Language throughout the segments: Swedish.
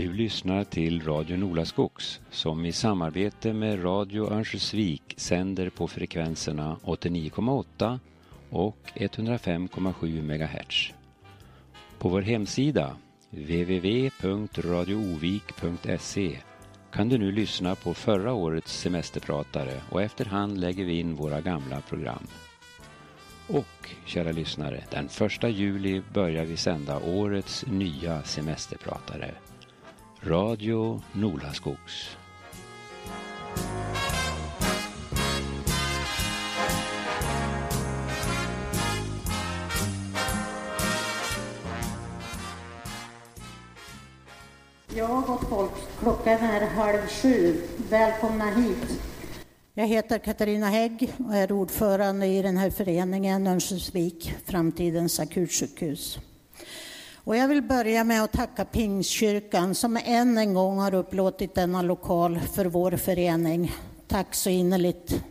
Du lyssnar till Radio Nolaskogs som i samarbete med Radio Örnsköldsvik sänder på frekvenserna 89,8 och 105,7 MHz. På vår hemsida www.radioovik.se kan du nu lyssna på förra årets semesterpratare och efterhand lägger vi in våra gamla program. Och, kära lyssnare, den 1 juli börjar vi sända årets nya semesterpratare. Radio Nolaskogs. Ja, gott folk. Klockan är halv sju. Välkomna hit. Jag heter Katarina Hägg och är ordförande i den här föreningen Örnsköldsvik, Framtidens akutsjukhus. Och jag vill börja med att tacka Pingstkyrkan som än en gång har upplåtit denna lokal för vår förening. Tack så innerligt.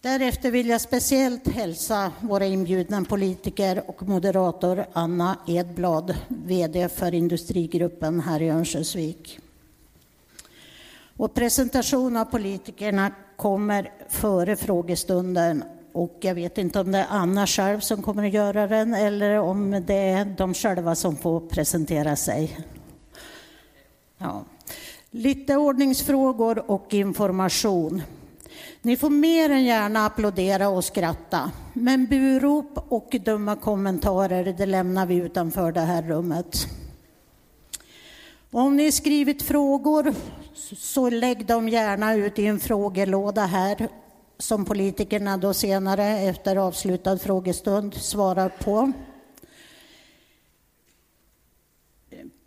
Därefter vill jag speciellt hälsa våra inbjudna politiker och moderator Anna Edblad, VD för Industrigruppen här i Örnsköldsvik. Och presentation av politikerna kommer före frågestunden och jag vet inte om det är Anna själv som kommer att göra den eller om det är de själva som får presentera sig. Ja. Lite ordningsfrågor och information. Ni får mer än gärna applådera och skratta, men burop och dumma kommentarer det lämnar vi utanför det här rummet. Om ni skrivit frågor så lägg dem gärna ut i en frågelåda här som politikerna då senare efter avslutad frågestund svarar på.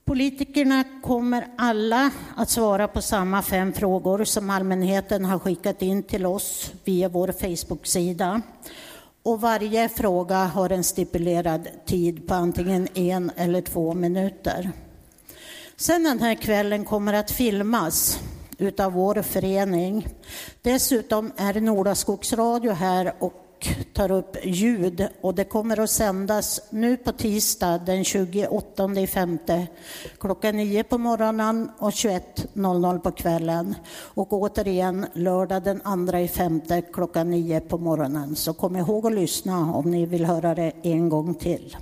Politikerna kommer alla att svara på samma fem frågor som allmänheten har skickat in till oss via vår Facebook-sida. Och varje fråga har en stipulerad tid på antingen en eller två minuter. Sen den här kvällen kommer att filmas utav vår förening. Dessutom är Nordaskogsradio här och tar upp ljud och det kommer att sändas nu på tisdag den 28 femte klockan 9 på morgonen och 21.00 på kvällen. Och återigen lördag den 2 femte klockan 9 på morgonen. Så kom ihåg att lyssna om ni vill höra det en gång till.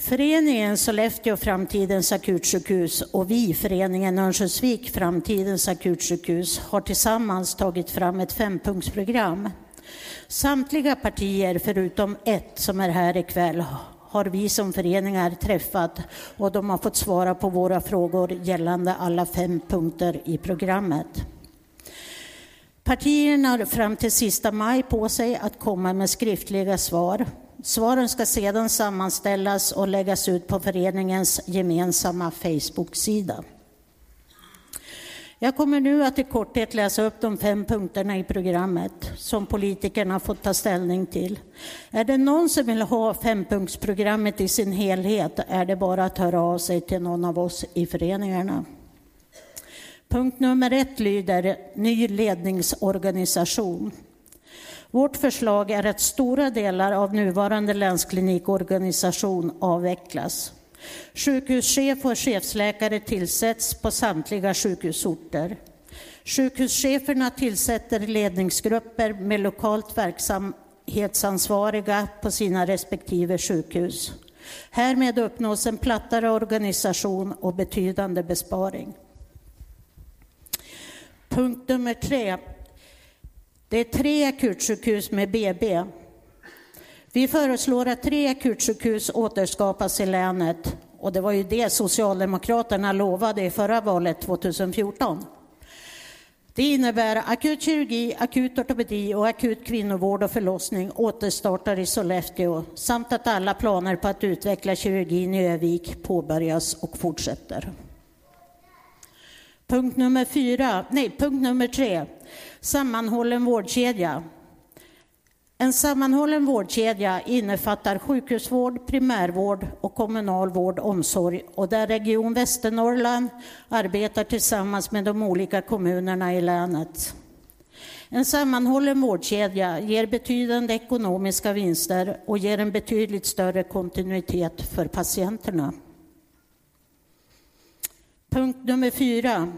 Föreningen Sollefteå Framtidens akutsjukhus och vi, föreningen Örnsköldsvik Framtidens akutsjukhus, har tillsammans tagit fram ett fempunktsprogram. Samtliga partier, förutom ett som är här ikväll, har vi som föreningar träffat och de har fått svara på våra frågor gällande alla fem punkter i programmet. Partierna har fram till sista maj på sig att komma med skriftliga svar Svaren ska sedan sammanställas och läggas ut på föreningens gemensamma Facebook-sida. Jag kommer nu att i korthet läsa upp de fem punkterna i programmet som politikerna fått ta ställning till. Är det någon som vill ha fempunktsprogrammet i sin helhet är det bara att höra av sig till någon av oss i föreningarna. Punkt nummer ett lyder ny ledningsorganisation. Vårt förslag är att stora delar av nuvarande länsklinikorganisation avvecklas. Sjukhuschef och chefsläkare tillsätts på samtliga sjukhusorter. Sjukhuscheferna tillsätter ledningsgrupper med lokalt verksamhetsansvariga på sina respektive sjukhus. Härmed uppnås en plattare organisation och betydande besparing. Punkt nummer tre det är tre akutsjukhus med BB. Vi föreslår att tre akutsjukhus återskapas i länet och det var ju det Socialdemokraterna lovade i förra valet 2014. Det innebär akut kirurgi, akut ortopedi och akut kvinnovård och förlossning återstartar i Sollefteå samt att alla planer på att utveckla kirurgin i Övik påbörjas och fortsätter. Punkt nummer fyra, nej, punkt nummer tre. Sammanhållen vårdkedja. En sammanhållen vårdkedja innefattar sjukhusvård, primärvård och kommunal vård och omsorg och där Region Västernorrland arbetar tillsammans med de olika kommunerna i länet. En sammanhållen vårdkedja ger betydande ekonomiska vinster och ger en betydligt större kontinuitet för patienterna. Punkt nummer fyra.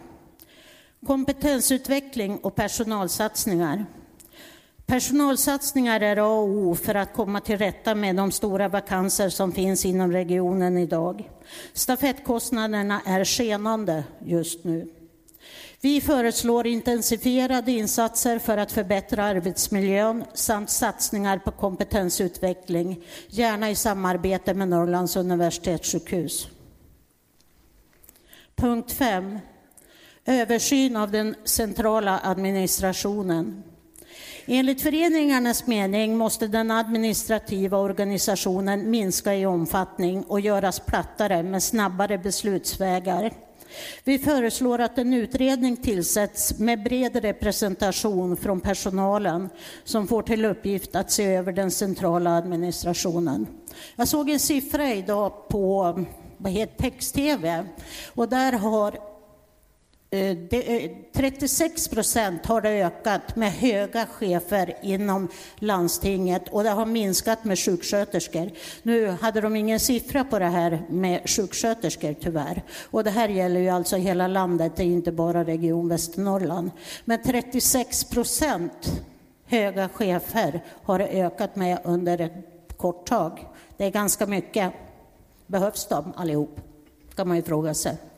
Kompetensutveckling och personalsatsningar. Personalsatsningar är A och O för att komma till rätta med de stora vakanser som finns inom regionen idag. Stafettkostnaderna är skenande just nu. Vi föreslår intensifierade insatser för att förbättra arbetsmiljön samt satsningar på kompetensutveckling, gärna i samarbete med Norrlands universitetssjukhus. Punkt 5. Översyn av den centrala administrationen. Enligt föreningarnas mening måste den administrativa organisationen minska i omfattning och göras plattare med snabbare beslutsvägar. Vi föreslår att en utredning tillsätts med bred representation från personalen som får till uppgift att se över den centrala administrationen. Jag såg en siffra idag på text-tv och där har Eh, 36 procent har det ökat med höga chefer inom landstinget och det har minskat med sjuksköterskor. Nu hade de ingen siffra på det här med sjuksköterskor tyvärr. Och det här gäller ju alltså hela landet, det är inte bara Region Västernorrland. Men 36 procent höga chefer har det ökat med under ett kort tag. Det är ganska mycket. Behövs de allihop? kan man ju fråga sig.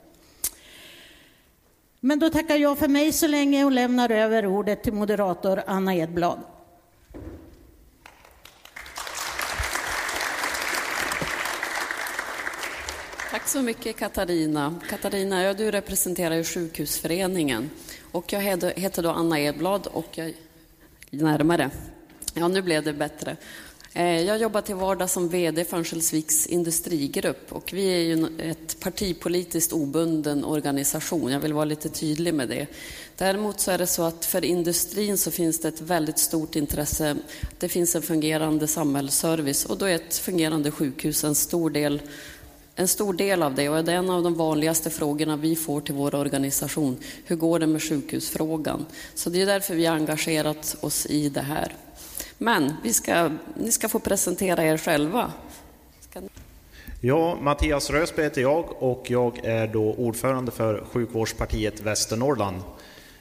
Men då tackar jag för mig så länge och lämnar över ordet till moderator Anna Edblad. Tack så mycket Katarina. Katarina, ja, du representerar ju Sjukhusföreningen och jag heter då Anna Edblad och jag närmare. Ja, nu blev det bättre. Eh, jag jobbar till vardag som VD för Örnsköldsviks industrigrupp och vi är ju ett partipolitiskt obunden organisation. Jag vill vara lite tydlig med det. Däremot så är det så att för industrin så finns det ett väldigt stort intresse. Det finns en fungerande samhällsservice och då är ett fungerande sjukhus en stor del en stor del av det och det är en av de vanligaste frågorna vi får till vår organisation. Hur går det med sjukhusfrågan? Så det är därför vi har engagerat oss i det här. Men vi ska, ni ska få presentera er själva. Ska... Ja, Mattias Rösby heter jag och jag är då ordförande för Sjukvårdspartiet Västernorrland.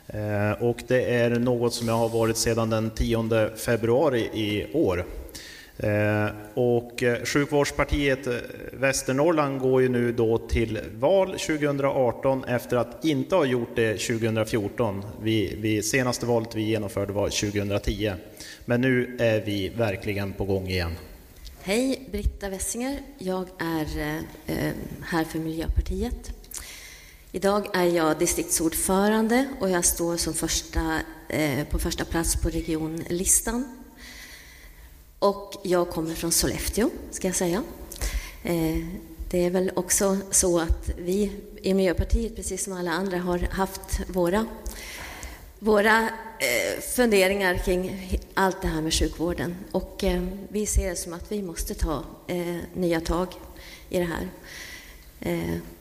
Eh, och det är något som jag har varit sedan den 10 februari i år. Eh, och eh, Sjukvårdspartiet eh, Västernorrland går ju nu då till val 2018 efter att inte ha gjort det 2014. Vi, vi, senaste valet vi genomförde var 2010. Men nu är vi verkligen på gång igen. Hej, Britta Wessinger. Jag är här för Miljöpartiet. Idag är jag distriktsordförande och jag står som första, på första plats på regionlistan. Och jag kommer från Sollefteå, ska jag säga. Eh, det är väl också så att vi i Miljöpartiet, precis som alla andra, har haft våra våra eh, funderingar kring allt det här med sjukvården. Och eh, vi ser det som att vi måste ta nya tag i det här.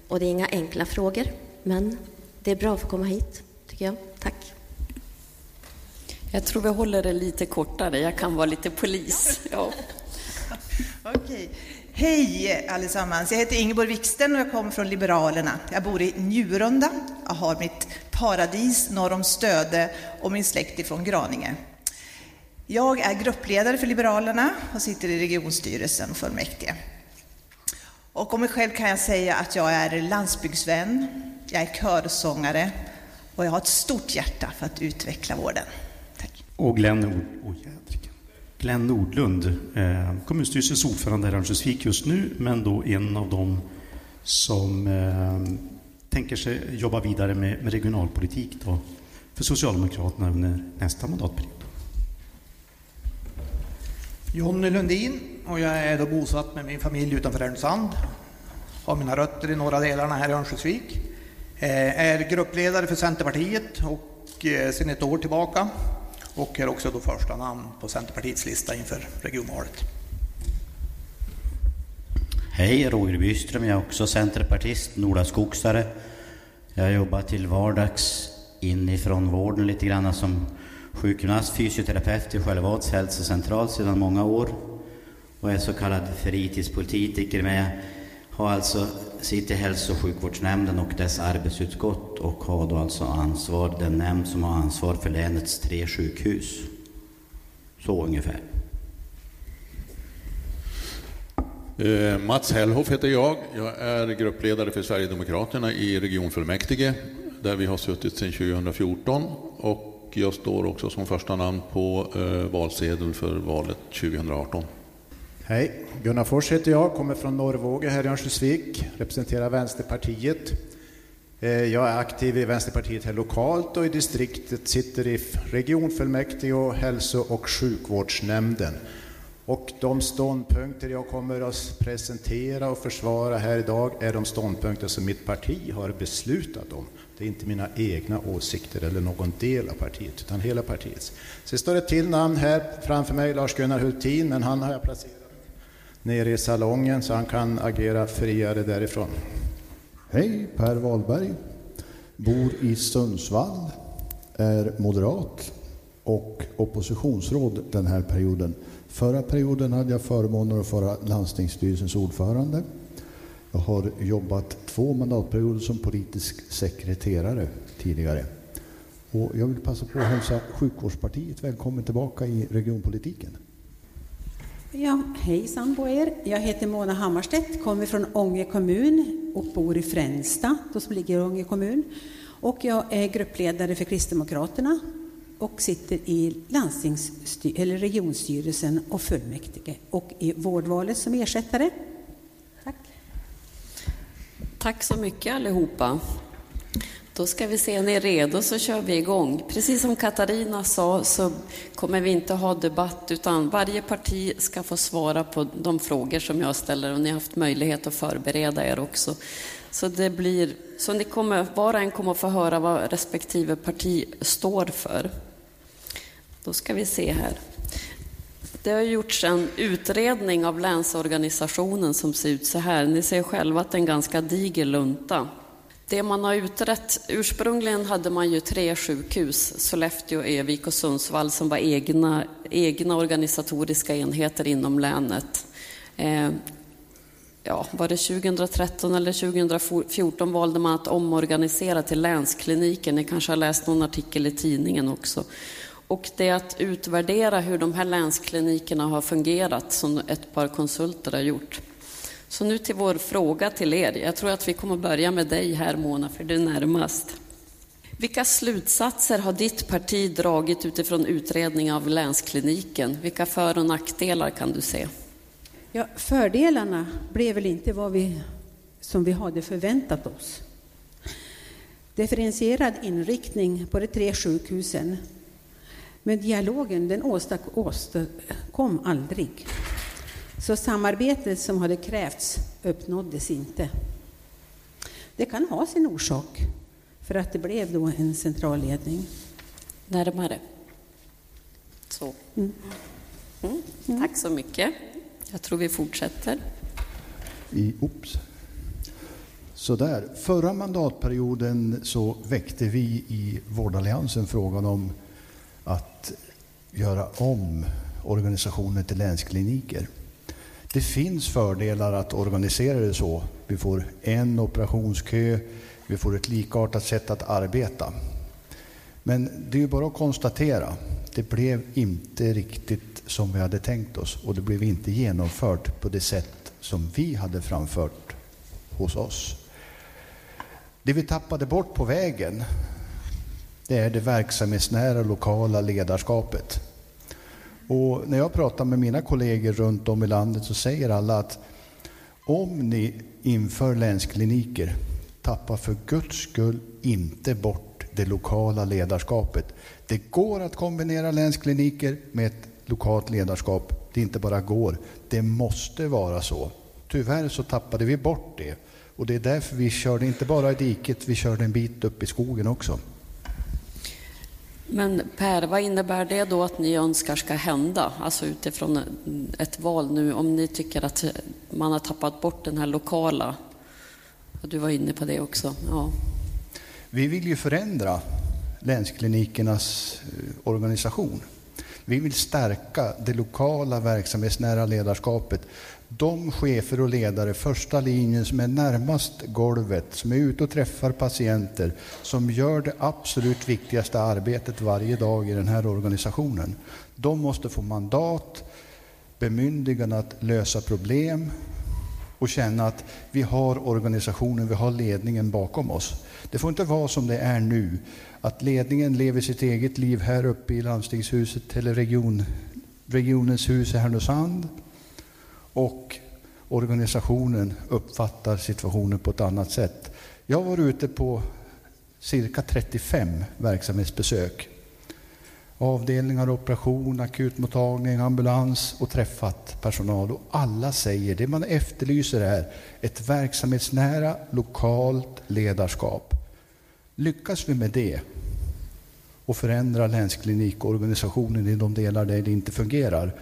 Och det är inga enkla frågor, men det är bra att få komma hit, tycker jag. Tack. Jag tror vi håller det lite kortare. Jag kan vara lite polis. Ja. Okej. Hej allesammans! Jag heter Ingeborg Wiksten och jag kommer från Liberalerna. Jag bor i Njurunda. Jag har mitt paradis norr om Stöde och min släkt ifrån Graninge. Jag är gruppledare för Liberalerna och sitter i regionstyrelsen för mäktige. Och om mig själv kan jag säga att jag är landsbygdsvän, jag är körsångare och jag har ett stort hjärta för att utveckla vården. Och Glenn, oh, Glenn Nordlund, eh, kommunstyrelsens ordförande i Örnsköldsvik just nu, men då en av dem som eh, tänker sig jobba vidare med, med regionalpolitik då, för Socialdemokraterna under nästa mandatperiod. Jonny Lundin och jag är då bosatt med min familj utanför Härnösand. Har mina rötter i norra delarna här i Örnsköldsvik. Eh, är gruppledare för Centerpartiet och eh, sedan ett år tillbaka och är också då första namn på Centerpartiets lista inför regionvalet. Hej, Roger Byström. Jag är också centerpartist, nordaskogsare. Jag jobbar till vardags inifrån vården lite grann som sjukgymnast, fysioterapeut i Skällevads hälsocentral sedan många år och är så kallad fritidspolitiker med har alltså sitter i hälso och sjukvårdsnämnden och dess arbetsutskott och har då alltså ansvar, den nämnd som har ansvar för länets tre sjukhus. Så ungefär. Eh, Mats Hellhoff heter jag. Jag är gruppledare för Sverigedemokraterna i regionfullmäktige där vi har suttit sedan 2014 och jag står också som första namn på eh, valsedel för valet 2018. Hej, Gunnar Fors heter jag, kommer från Norrvåge här i Örnsköldsvik, representerar Vänsterpartiet. Eh, jag är aktiv i Vänsterpartiet här lokalt och i distriktet, sitter i regionfullmäktige och hälso och sjukvårdsnämnden. Och de ståndpunkter jag kommer att presentera och försvara här idag är de ståndpunkter som mitt parti har beslutat om. Det är inte mina egna åsikter eller någon del av partiet, utan hela partiets. Sen står det till namn här framför mig, Lars-Gunnar Hultin, men han har jag placerat nere i salongen så han kan agera friare därifrån. Hej, Per Wahlberg. Bor i Sundsvall, är moderat och oppositionsråd den här perioden. Förra perioden hade jag förmånen att vara landstingsstyrelsens ordförande. Jag har jobbat två mandatperioder som politisk sekreterare tidigare. Och jag vill passa på att hälsa Sjukvårdspartiet välkommen tillbaka i regionpolitiken. Ja, hejsan på er. Jag heter Mona Hammarstedt, kommer från Ånge kommun och bor i Fränsta, då som ligger i Ånge kommun. Och jag är gruppledare för Kristdemokraterna och sitter i eller regionstyrelsen och fullmäktige och i vårdvalet som ersättare. Tack. Tack så mycket allihopa. Då ska vi se, är ni redo så kör vi igång. Precis som Katarina sa så kommer vi inte ha debatt utan varje parti ska få svara på de frågor som jag ställer och ni har haft möjlighet att förbereda er också. Så det blir, så ni kommer, var och en kommer att få höra vad respektive parti står för. Då ska vi se här. Det har gjorts en utredning av länsorganisationen som ser ut så här. Ni ser själva att det är en ganska diger lunta. Det man har utrett, ursprungligen hade man ju tre sjukhus, Sollefteå, Övik och Sundsvall, som var egna, egna organisatoriska enheter inom länet. Eh, ja, var det 2013 eller 2014 valde man att omorganisera till länskliniken. Ni kanske har läst någon artikel i tidningen också. Och det är att utvärdera hur de här länsklinikerna har fungerat som ett par konsulter har gjort. Så nu till vår fråga till er. Jag tror att vi kommer börja med dig här Mona, för du är närmast. Vilka slutsatser har ditt parti dragit utifrån utredningen av länskliniken? Vilka för och nackdelar kan du se? Ja, fördelarna blev väl inte vad vi, som vi hade förväntat oss. Differentierad inriktning på de tre sjukhusen. Men dialogen den åstadkom aldrig. Så samarbetet som hade krävts uppnåddes inte. Det kan ha sin orsak för att det blev då en centralledning. Närmare. Så. Mm. Mm. Tack så mycket. Jag tror vi fortsätter. I, oops. Sådär. Förra mandatperioden så väckte vi i Vårdalliansen frågan om att göra om organisationen till länskliniker. Det finns fördelar att organisera det så. Vi får en operationskö, vi får ett likartat sätt att arbeta. Men det är ju bara att konstatera, det blev inte riktigt som vi hade tänkt oss och det blev inte genomfört på det sätt som vi hade framfört hos oss. Det vi tappade bort på vägen, det är det verksamhetsnära lokala ledarskapet. Och när jag pratar med mina kollegor runt om i landet så säger alla att om ni inför länskliniker, tappa för guds skull inte bort det lokala ledarskapet. Det går att kombinera länskliniker med ett lokalt ledarskap. Det inte bara går, det måste vara så. Tyvärr så tappade vi bort det. Och det är därför vi körde inte bara i diket, vi körde en bit upp i skogen också. Men Per, vad innebär det då att ni önskar ska hända? Alltså utifrån ett val nu, om ni tycker att man har tappat bort den här lokala, du var inne på det också. Ja. Vi vill ju förändra länsklinikernas eh, organisation. Vi vill stärka det lokala verksamhetsnära ledarskapet. De chefer och ledare, första linjen, som är närmast golvet, som är ute och träffar patienter, som gör det absolut viktigaste arbetet varje dag i den här organisationen. De måste få mandat, bemyndigande att lösa problem och känna att vi har organisationen, vi har ledningen bakom oss. Det får inte vara som det är nu, att ledningen lever sitt eget liv här uppe i landstingshuset eller region, regionens hus i Härnösand och organisationen uppfattar situationen på ett annat sätt. Jag var ute på cirka 35 verksamhetsbesök. Avdelningar, operation, akutmottagning, ambulans och träffat personal. Och alla säger, det man efterlyser är ett verksamhetsnära lokalt ledarskap. Lyckas vi med det och förändra länsklinikorganisationen i de delar där det inte fungerar,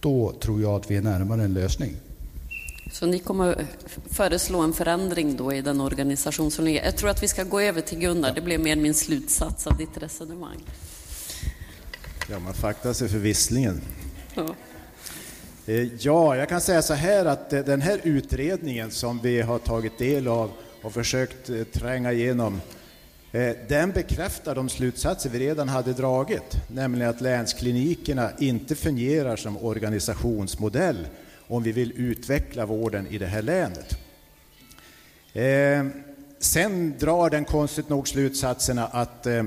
då tror jag att vi är närmare en lösning. Så ni kommer föreslå en förändring då i den organisation som ligger? Jag tror att vi ska gå över till Gunnar, det blev mer min slutsats av ditt resonemang. Ja, man faktar sig för visslingen. Ja. Eh, ja, jag kan säga så här att eh, den här utredningen som vi har tagit del av och försökt eh, tränga igenom, Eh, den bekräftar de slutsatser vi redan hade dragit, nämligen att länsklinikerna inte fungerar som organisationsmodell om vi vill utveckla vården i det här länet. Eh, sen drar den konstigt nog slutsatserna att eh,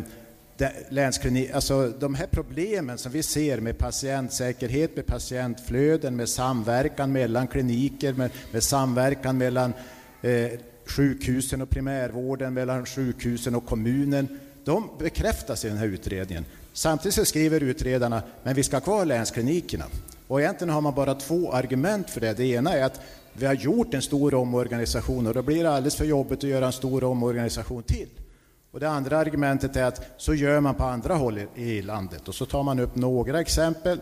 länsklinik, alltså de här problemen som vi ser med patientsäkerhet, med patientflöden, med samverkan mellan kliniker, med, med samverkan mellan eh, sjukhusen och primärvården, mellan sjukhusen och kommunen, de bekräftas i den här utredningen. Samtidigt så skriver utredarna, men vi ska ha kvar länsklinikerna. Och egentligen har man bara två argument för det. Det ena är att vi har gjort en stor omorganisation och då blir det alldeles för jobbigt att göra en stor omorganisation till. Och det andra argumentet är att så gör man på andra håll i landet. Och så tar man upp några exempel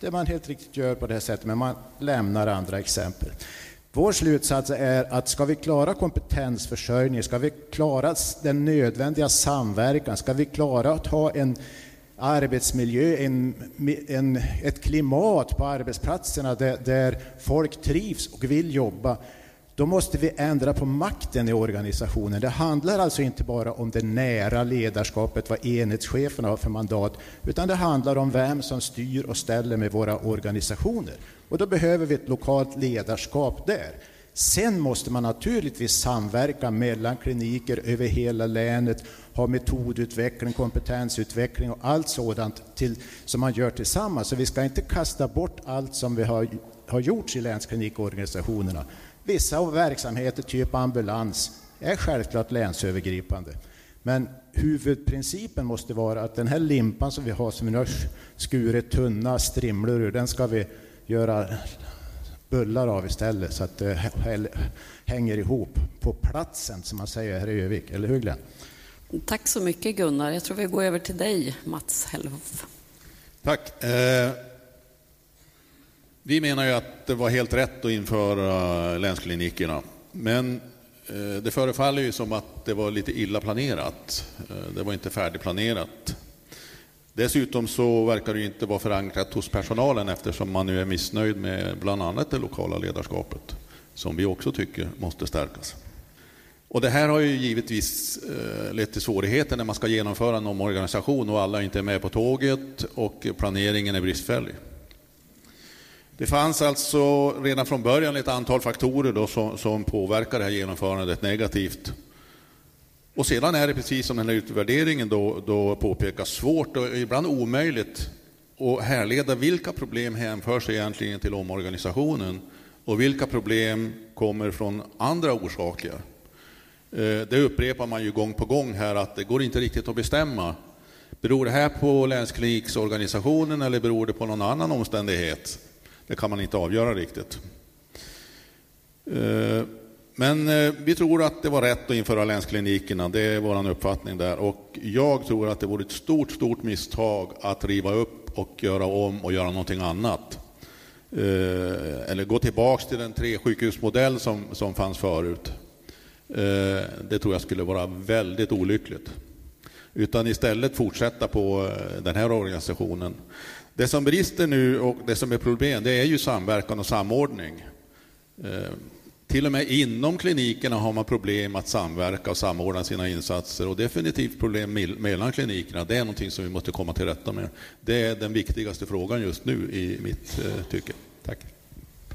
där man helt riktigt gör på det här sättet, men man lämnar andra exempel. Vår slutsats är att ska vi klara kompetensförsörjning, ska vi klara den nödvändiga samverkan, ska vi klara att ha en arbetsmiljö, en, en, ett klimat på arbetsplatserna där, där folk trivs och vill jobba, då måste vi ändra på makten i organisationen. Det handlar alltså inte bara om det nära ledarskapet, vad enhetscheferna har för mandat, utan det handlar om vem som styr och ställer med våra organisationer. Och då behöver vi ett lokalt ledarskap där. Sen måste man naturligtvis samverka mellan kliniker över hela länet, ha metodutveckling, kompetensutveckling och allt sådant till, som man gör tillsammans. Så vi ska inte kasta bort allt som vi har, har gjorts i länsklinikorganisationerna. Vissa verksamheter, typ ambulans, är självklart länsövergripande. Men huvudprincipen måste vara att den här limpan som vi har, som vi har skurit tunna strimlor ur, den ska vi göra bullar av istället så att det hänger ihop på platsen, som man säger här i Övik. Eller hur Glenn? Tack så mycket Gunnar. Jag tror vi går över till dig, Mats Hellhoff. Tack. Eh... Vi menar ju att det var helt rätt att införa länsklinikerna. Men eh, det förefaller ju som att det var lite illa planerat. Eh, det var inte färdigplanerat. Dessutom så verkar det inte vara förankrat hos personalen eftersom man nu är missnöjd med bland annat det lokala ledarskapet som vi också tycker måste stärkas. Och det här har ju givetvis eh, lett till svårigheter när man ska genomföra en omorganisation och alla inte är med på tåget och planeringen är bristfällig. Det fanns alltså redan från början ett antal faktorer då som, som påverkar det här genomförandet negativt. Och sedan är det precis som den här utvärderingen då, då påpekas svårt och ibland omöjligt att härleda vilka problem hänför sig egentligen till omorganisationen och vilka problem kommer från andra orsaker. Eh, det upprepar man ju gång på gång här att det går inte riktigt att bestämma. Beror det här på länsklinikorganisationen eller beror det på någon annan omständighet? Det kan man inte avgöra riktigt. Eh, men eh, vi tror att det var rätt att införa länsklinikerna, det är vår uppfattning där. Och jag tror att det vore ett stort, stort misstag att riva upp och göra om och göra någonting annat. Eh, eller gå tillbaks till den tresjukhusmodell som, som fanns förut. Det tror jag skulle vara väldigt olyckligt. utan istället fortsätta på den här organisationen. Det som brister nu och det som är problem, det är ju samverkan och samordning. Eh, till och med inom klinikerna har man problem att samverka och samordna sina insatser och definitivt problem mellan klinikerna. Det är någonting som vi måste komma till rätta med. Det är den viktigaste frågan just nu i mitt eh, tycke. Tack.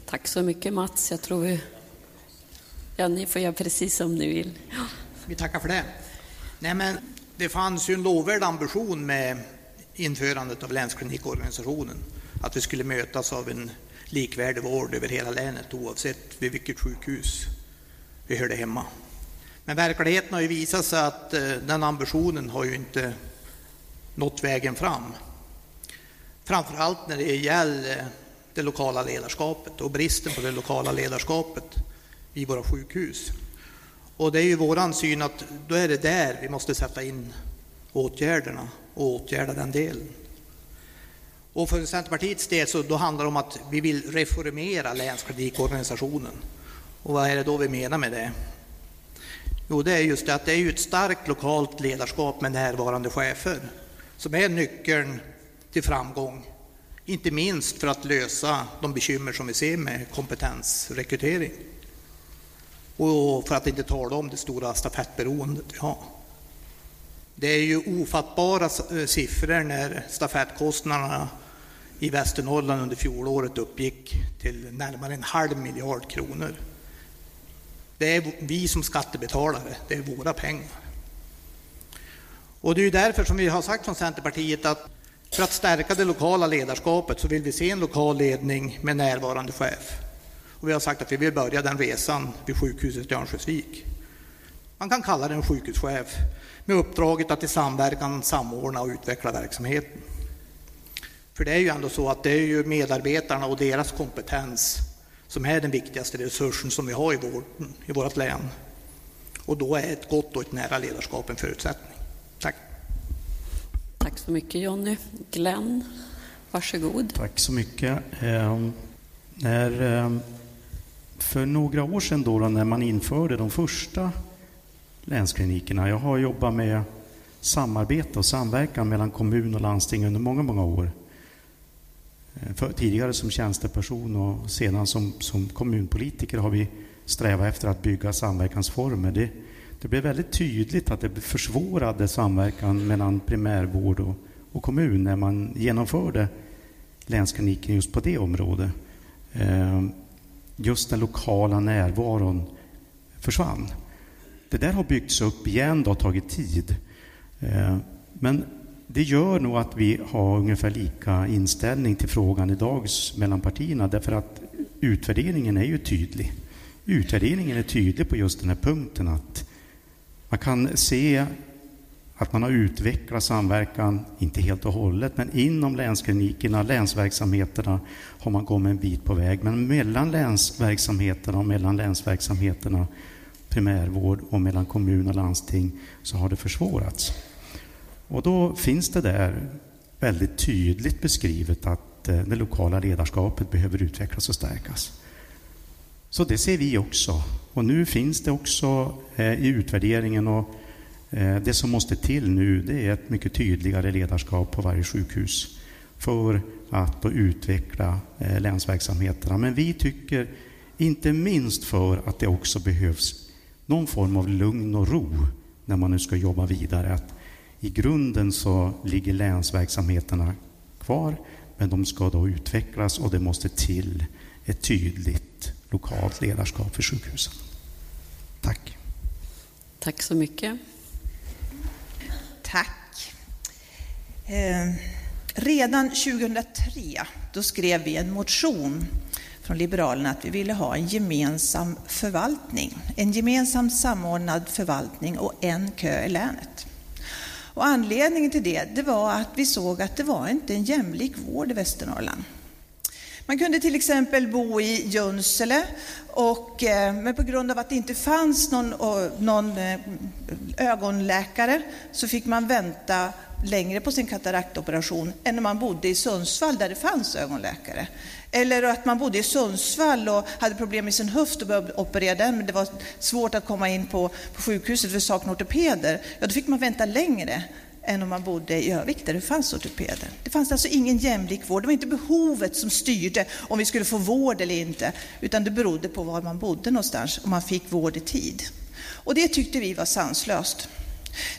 Tack så mycket Mats. Jag tror vi... Ja, ni får göra precis som ni vill. Vi tackar för det. Nej, men det fanns ju en lovvärd ambition med införandet av länsklinikorganisationen. Att vi skulle mötas av en likvärdig vård över hela länet oavsett vid vilket sjukhus vi hörde hemma. Men verkligheten har ju visat sig att eh, den ambitionen har ju inte nått vägen fram. Framförallt när det gäller eh, det lokala ledarskapet och bristen på det lokala ledarskapet i våra sjukhus. Och det är ju våran syn att då är det där vi måste sätta in åtgärderna och åtgärda den delen. Och för Centerpartiets del så då handlar det om att vi vill reformera länsklinikorganisationen. Och vad är det då vi menar med det? Jo, det är just det att det är ett starkt lokalt ledarskap med närvarande chefer som är nyckeln till framgång. Inte minst för att lösa de bekymmer som vi ser med kompetensrekrytering. Och för att inte tala om det stora stafettberoendet vi har. Det är ju ofattbara eh, siffror när stafettkostnaderna i Västernorrland under fjolåret uppgick till närmare en halv miljard kronor. Det är vi som skattebetalare, det är våra pengar. Och det är därför som vi har sagt från Centerpartiet att för att stärka det lokala ledarskapet så vill vi se en lokal ledning med närvarande chef. Och vi har sagt att vi vill börja den resan vid sjukhuset i Örnsköldsvik. Man kan kalla det en sjukhuschef med uppdraget att i samverkan samordna och utveckla verksamheten. För det är ju ändå så att det är ju medarbetarna och deras kompetens som är den viktigaste resursen som vi har i, vår, i vårt län. Och då är ett gott och ett nära ledarskap en förutsättning. Tack. Tack så mycket Jonny. Glenn, varsågod. Tack så mycket. Eh, när, eh, för några år sedan då, när man införde de första länsklinikerna. Jag har jobbat med samarbete och samverkan mellan kommun och landsting under många, många år. Eh, för, tidigare som tjänsteperson och sedan som, som kommunpolitiker har vi strävat efter att bygga samverkansformer. Det, det blev väldigt tydligt att det försvårade samverkan mellan primärvård och, och kommun när man genomförde länskliniken just på det området. Eh, just den lokala närvaron försvann. Det där har byggts upp igen, och tagit tid. Eh, men det gör nog att vi har ungefär lika inställning till frågan idag mellan partierna, därför att utvärderingen är ju tydlig. Utvärderingen är tydlig på just den här punkten att man kan se att man har utvecklat samverkan, inte helt och hållet, men inom länsklinikerna, länsverksamheterna har man kommit en bit på väg. Men mellan länsverksamheterna och mellan länsverksamheterna primärvård och mellan kommun och landsting så har det försvårats. Och då finns det där väldigt tydligt beskrivet att eh, det lokala ledarskapet behöver utvecklas och stärkas. Så det ser vi också. Och nu finns det också eh, i utvärderingen och eh, det som måste till nu det är ett mycket tydligare ledarskap på varje sjukhus för att utveckla länsverksamheterna. Men vi tycker inte minst för att det också behövs någon form av lugn och ro när man nu ska jobba vidare. Att I grunden så ligger länsverksamheterna kvar, men de ska då utvecklas och det måste till ett tydligt lokalt ledarskap för sjukhusen. Tack. Tack så mycket. Tack. Eh, redan 2003 då skrev vi en motion från Liberalerna att vi ville ha en gemensam förvaltning, en gemensam samordnad förvaltning och en kö i länet. Och anledningen till det, det var att vi såg att det var inte en jämlik vård i Västernorrland. Man kunde till exempel bo i Junsele, och, eh, men på grund av att det inte fanns någon, eh, någon eh, ögonläkare så fick man vänta längre på sin kataraktoperation än när man bodde i Sundsvall där det fanns ögonläkare. Eller att man bodde i Sundsvall och hade problem med sin höft och behövde operera den, men det var svårt att komma in på, på sjukhuset för saknade ortopeder. Ja, då fick man vänta längre än om man bodde i Övik där det fanns ortopeder. Det fanns alltså ingen jämlik vård. Det var inte behovet som styrde om vi skulle få vård eller inte, utan det berodde på var man bodde någonstans och man fick vård i tid. Och det tyckte vi var sanslöst.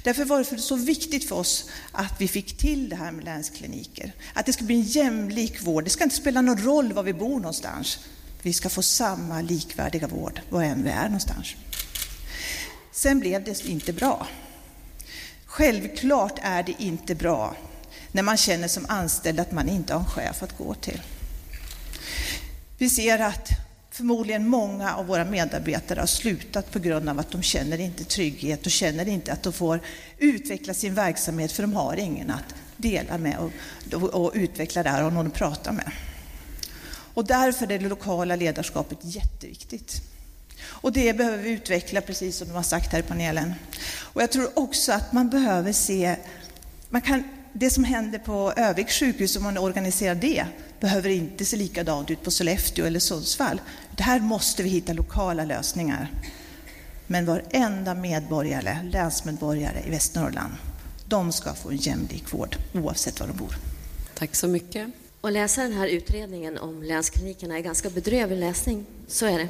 Därför var det så viktigt för oss att vi fick till det här med länskliniker. Att det ska bli en jämlik vård. Det ska inte spela någon roll var vi bor någonstans. Vi ska få samma likvärdiga vård var än vi är någonstans. Sen blev det inte bra. Självklart är det inte bra när man känner som anställd att man inte har en chef att gå till. Vi ser att förmodligen många av våra medarbetare har slutat på grund av att de känner inte trygghet och känner inte att de får utveckla sin verksamhet för de har ingen att dela med och, och, utveckla där och någon att prata med. Och därför är det lokala ledarskapet jätteviktigt. Och det behöver vi utveckla, precis som de har sagt här i panelen. Och jag tror också att man behöver se, man kan, det som händer på Övik sjukhus, om man organiserar det, behöver inte se likadant ut på Sollefteå eller Sundsvall. Det här måste vi hitta lokala lösningar. Men varenda medborgare, länsmedborgare i Västernorrland, de ska få en jämlik vård oavsett var de bor. Tack så mycket. Att läsa den här utredningen om länsklinikerna är ganska bedrövlig läsning, så är det.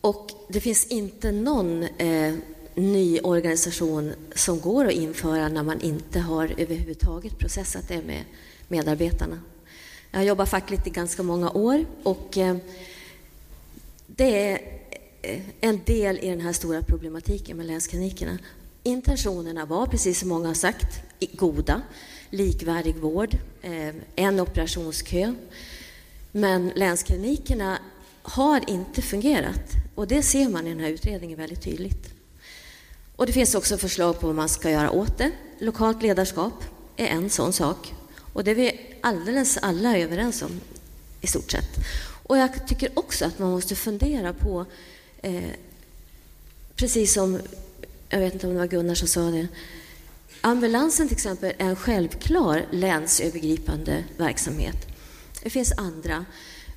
Och det finns inte någon eh, ny organisation som går att införa när man inte har överhuvudtaget processat det med medarbetarna. Jag har jobbat fackligt i ganska många år och eh, det är eh, en del i den här stora problematiken med länsklinikerna. Intentionerna var, precis som många har sagt, goda. Likvärdig vård, eh, en operationskö. Men länsklinikerna har inte fungerat och det ser man i den här utredningen väldigt tydligt. Och det finns också förslag på vad man ska göra åt det. Lokalt ledarskap är en sån sak. Och det är vi alldeles alla överens om i stort sett. Och jag tycker också att man måste fundera på, eh, precis som, jag vet inte om det var Gunnar som sa det, ambulansen till exempel är en självklar länsövergripande verksamhet. Det finns andra.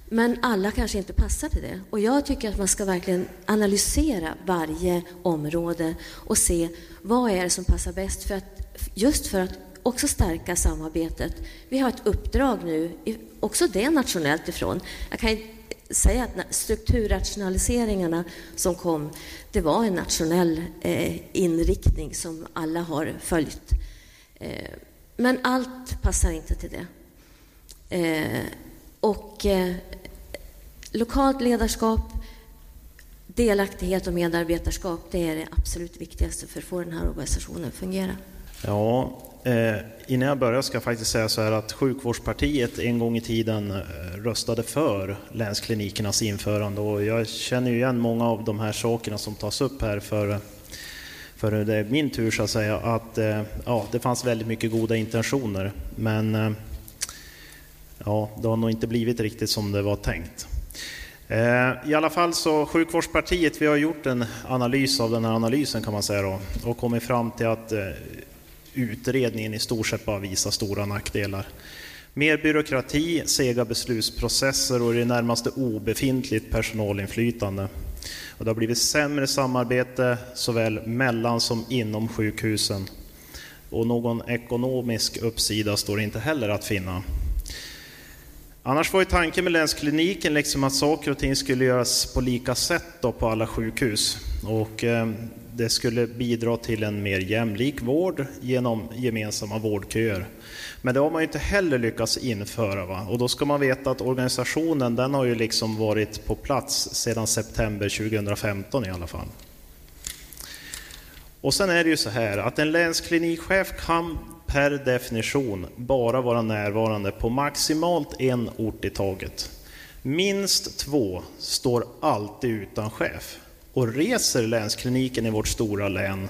Men alla kanske inte passar till det. Och jag tycker att man ska verkligen analysera varje område och se vad är det som passar bäst för att, just för att också stärka samarbetet. Vi har ett uppdrag nu, också det nationellt ifrån. Jag kan säga att strukturrationaliseringarna som kom, det var en nationell eh, inriktning som alla har följt. Eh, men allt passar inte till det. Eh, och lokalt ledarskap, delaktighet och medarbetarskap, det är det absolut viktigaste för att få den här organisationen att fungera. Ja, eh, innan jag börjar ska jag faktiskt säga så här att Sjukvårdspartiet en gång i tiden eh, röstade för länsklinikernas införande och jag känner ju igen många av de här sakerna som tas upp här för för det är min tur så att säga, att eh, ja, det fanns väldigt mycket goda intentioner. Men eh, ja, det har nog inte blivit riktigt som det var tänkt. Eh, I alla fall så Sjukvårdspartiet, vi har gjort en analys av den här analysen kan man säga då, och kommit fram till att eh, utredningen i stort sett bara visar stora nackdelar. Mer byråkrati, sega beslutsprocesser och i det närmaste obefintligt personalinflytande. Och det har blivit sämre samarbete såväl mellan som inom sjukhusen. Och någon ekonomisk uppsida står inte heller att finna. Annars var ju tanken med länskliniken liksom att saker och ting skulle göras på lika sätt då på alla sjukhus. Och eh, det skulle bidra till en mer jämlik vård genom gemensamma vårdköer. Men det har man ju inte heller lyckats införa. Va? Och då ska man veta att organisationen den har ju liksom varit på plats sedan september 2015 i alla fall. Och sen är det ju så här att en länsklinikchef kan per definition bara vara närvarande på maximalt en ort i taget. Minst två står alltid utan chef. Och reser länskliniken i vårt stora län,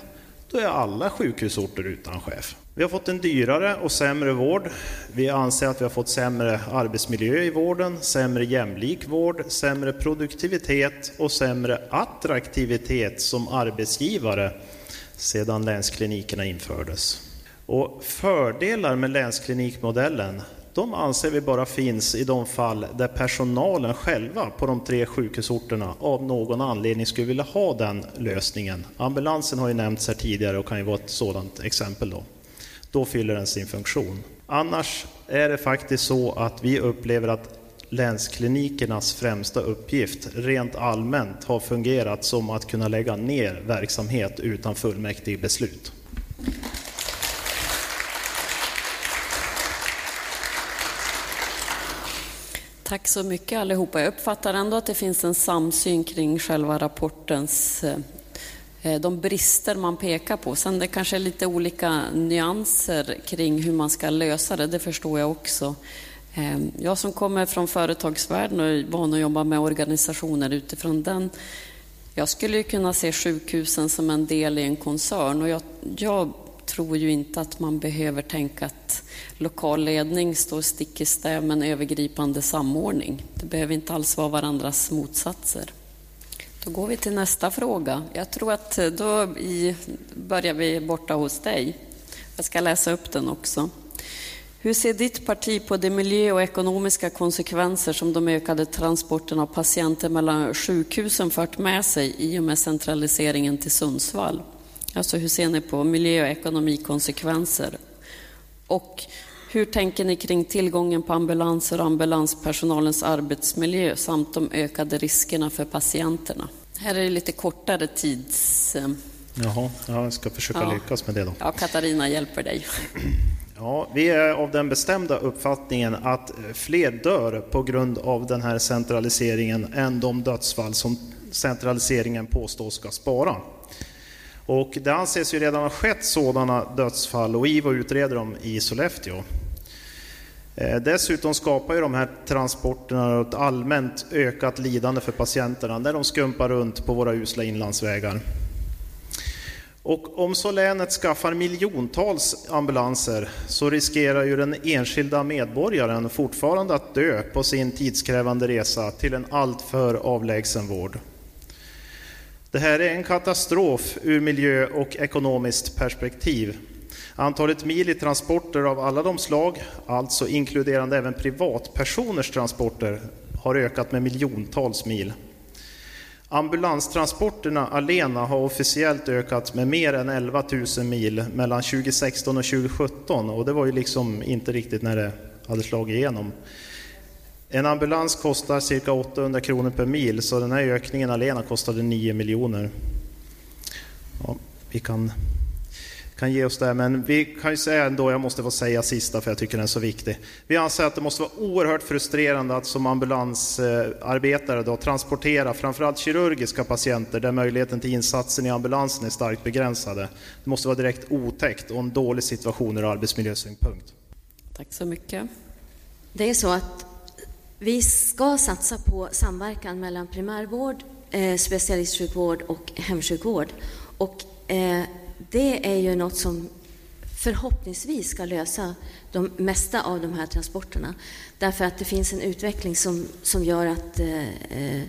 då är alla sjukhusorter utan chef. Vi har fått en dyrare och sämre vård. Vi anser att vi har fått sämre arbetsmiljö i vården, sämre jämlik vård, sämre produktivitet och sämre attraktivitet som arbetsgivare sedan länsklinikerna infördes. Och fördelar med länsklinikmodellen, de anser vi bara finns i de fall där personalen själva på de tre sjukhusorterna av någon anledning skulle vilja ha den lösningen. Ambulansen har ju nämnts här tidigare och kan ju vara ett sådant exempel. Då. då fyller den sin funktion. Annars är det faktiskt så att vi upplever att länsklinikernas främsta uppgift rent allmänt har fungerat som att kunna lägga ner verksamhet utan fullmäktige beslut. Tack så mycket allihopa. Jag uppfattar ändå att det finns en samsyn kring själva rapportens eh, eh, de brister man pekar på. Sen det kanske är lite olika nyanser kring hur man ska lösa det, det förstår jag också. Ehm, jag som kommer från företagsvärlden och är van att jobba med organisationer utifrån den, jag skulle ju kunna se sjukhusen som en del i en koncern och jag, jag tror ju inte att man behöver tänka att lokal ledning står stick i stäv med en övergripande samordning. Det behöver inte alls vara varandras motsatser. Då går vi till nästa fråga. Jag tror att eh, då i, börjar vi borta hos dig. Jag ska läsa upp den också. Hur ser ditt parti på de miljö och ekonomiska konsekvenser som de ökade transporterna av patienter mellan sjukhusen fört med sig i och med centraliseringen till Sundsvall? Alltså hur ser ni på miljö och ekonomikonsekvenser? Och hur tänker ni kring tillgången på ambulanser och ambulanspersonalens arbetsmiljö samt de ökade riskerna för patienterna? Här är det lite kortare tids... Jaha, jag ska försöka ja. lyckas med det då. Ja, Katarina hjälper dig. Ja, vi är av den bestämda uppfattningen att fler dör på grund av den här centraliseringen än de dödsfall som centraliseringen påstås ska spara. Och det anses ju redan ha skett sådana dödsfall och IVO utreder dem i Sollefteå. Eh, dessutom skapar ju de här transporterna ett allmänt ökat lidande för patienterna när de skumpar runt på våra usla inlandsvägar. Och om så länet skaffar miljontals ambulanser så riskerar ju den enskilda medborgaren fortfarande att dö på sin tidskrävande resa till en alltför avlägsen vård. Det här är en katastrof ur miljö och ekonomiskt perspektiv. Antalet mil i transporter av alla de slag, alltså inkluderande även privatpersoners transporter, har ökat med miljontals mil. Ambulanstransporterna alena har officiellt ökat med mer än 11 000 mil mellan 2016 och 2017 och det var ju liksom inte riktigt när det hade slagit igenom. En ambulans kostar cirka 800 kronor per mil så den här ökningen alena kostade 9 miljoner. Ja, vi kan, kan ge oss det, men vi kan ju säga ändå, jag måste få säga sista för jag tycker den är så viktig. Vi anser att det måste vara oerhört frustrerande att som ambulansarbetare då transportera framförallt kirurgiska patienter där möjligheten till insatsen i ambulansen är starkt begränsade. Det måste vara direkt otäckt och en dålig situation ur arbetsmiljösynpunkt. Tack så mycket. Det är så att vi ska satsa på samverkan mellan primärvård, eh, specialistsjukvård och hemsjukvård. Och eh, det är ju något som förhoppningsvis ska lösa de mesta av de här transporterna. Därför att det finns en utveckling som, som gör att eh, eh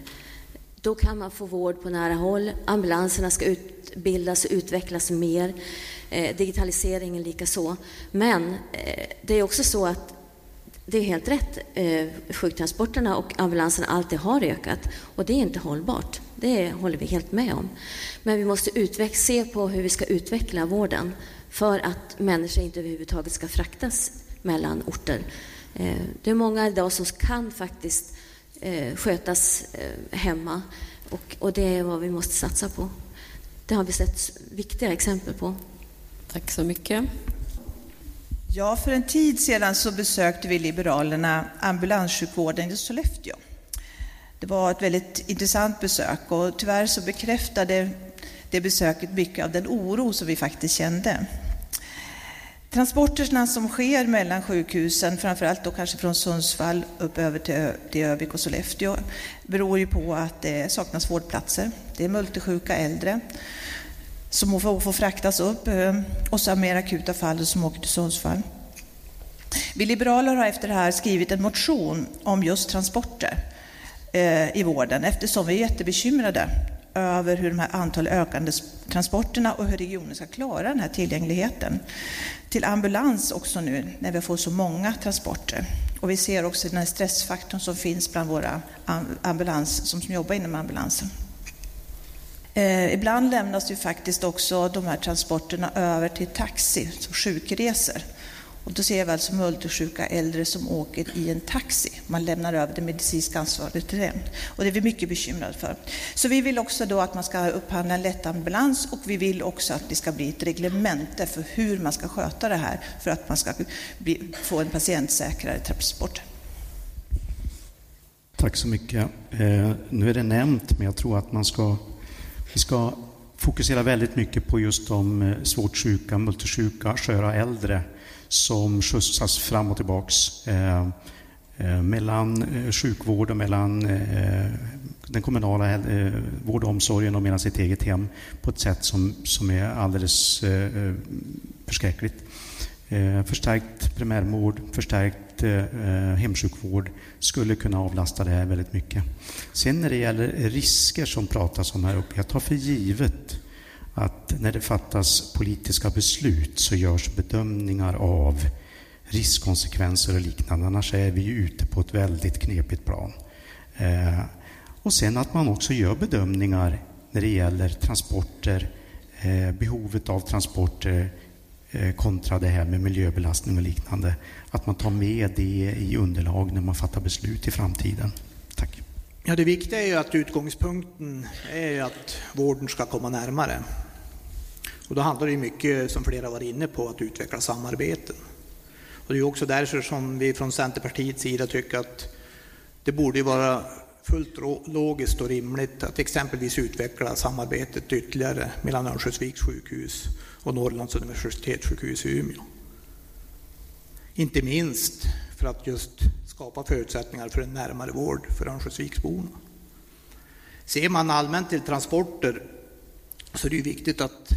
då kan man få vård på nära håll. Ambulanserna ska utbildas och utvecklas mer. Eh, digitaliseringen lika så. Men eh, det är också så att det är helt rätt. Eh, sjuktransporterna och ambulanserna alltid har ökat och det är inte hållbart. Det håller vi helt med om. Men vi måste se på hur vi ska utveckla vården för att människor inte överhuvudtaget ska fraktas mellan orter. Eh, det är många idag som kan faktiskt eh, skötas hemma och, och det är vad vi måste satsa på. Det har vi sett viktiga exempel på. Tack så mycket. Ja, för en tid sedan så besökte vi Liberalerna ambulanssjukvården i Sollefteå. Det var ett väldigt intressant besök och tyvärr så bekräftade det besöket mycket av den oro som vi faktiskt kände. Transporterna som sker mellan sjukhusen, framförallt då kanske från Sundsvall upp över till, till Övik och Sollefteå, beror ju på att det saknas vårdplatser. Det är multisjuka äldre som får, får fraktas upp eh, och så mer akuta fall som åker till Sundsvall. Vi liberaler har efter det här skrivit en motion om just transporter eh, i vården eftersom vi är jättebekymrade över hur de här antalet ökande transporterna och hur regionen ska klara den här tillgängligheten. Till ambulans också nu när vi får så många transporter. Och vi ser också den här stressfaktorn som finns bland våra ambulans, som jobbar inom ambulansen. Eh, ibland lämnas ju faktiskt också de här transporterna över till taxi, som sjukresor. Och då ser jag väl som multisjuka äldre som åker i en taxi. Man lämnar över det medicinska ansvaret till dem. Och det är vi mycket bekymrade för. Så vi vill också då att man ska upphandla en lättambulans och vi vill också att det ska bli ett reglemente för hur man ska sköta det här för att man ska bli, få en patientsäkrare transport. Tack så mycket. Eh, nu är det nämnt, men jag tror att man ska, vi ska fokusera väldigt mycket på just de eh, svårt sjuka, multisjuka, sköra äldre som skjutsas fram och tillbaks eh, eh mellan sjukvården, sjukvård och mellan den kommunala vård och omsorgen och mellan sitt eget hem på ett sätt som, som är alldeles förskräckligt. Förstärkt primärvård, förstärkt Eh, hemsjukvård skulle kunna avlasta det här väldigt mycket. Sen när det gäller risker som pratas om här uppe, jag tar för givet att när det fattas politiska beslut så görs bedömningar av riskkonsekvenser och liknande. Annars är vi ju ute på ett väldigt knepigt plan. Eh, och sen att man också gör bedömningar när det gäller transporter, eh, behovet av transporter eh, kontra det här med miljöbelastning och liknande. Att man tar med det i underlag när man fattar beslut i framtiden. Tack. Ja, det viktiga är ju att utgångspunkten är att vården ska komma närmare. Och då handlar det mycket, som flera var inne på, att utveckla samarbeten. Och det är också därför som vi från Centerpartiets sida tycker att det borde vara fullt logiskt och rimligt att exempelvis utveckla samarbetet ytterligare mellan Örnsköldsviks sjukhus och Norrlands universitetssjukhus i Umeå. Inte minst för att just skapa förutsättningar för en närmare vård för Örnsköldsviksborna. Ser man allmänt till transporter så är det viktigt att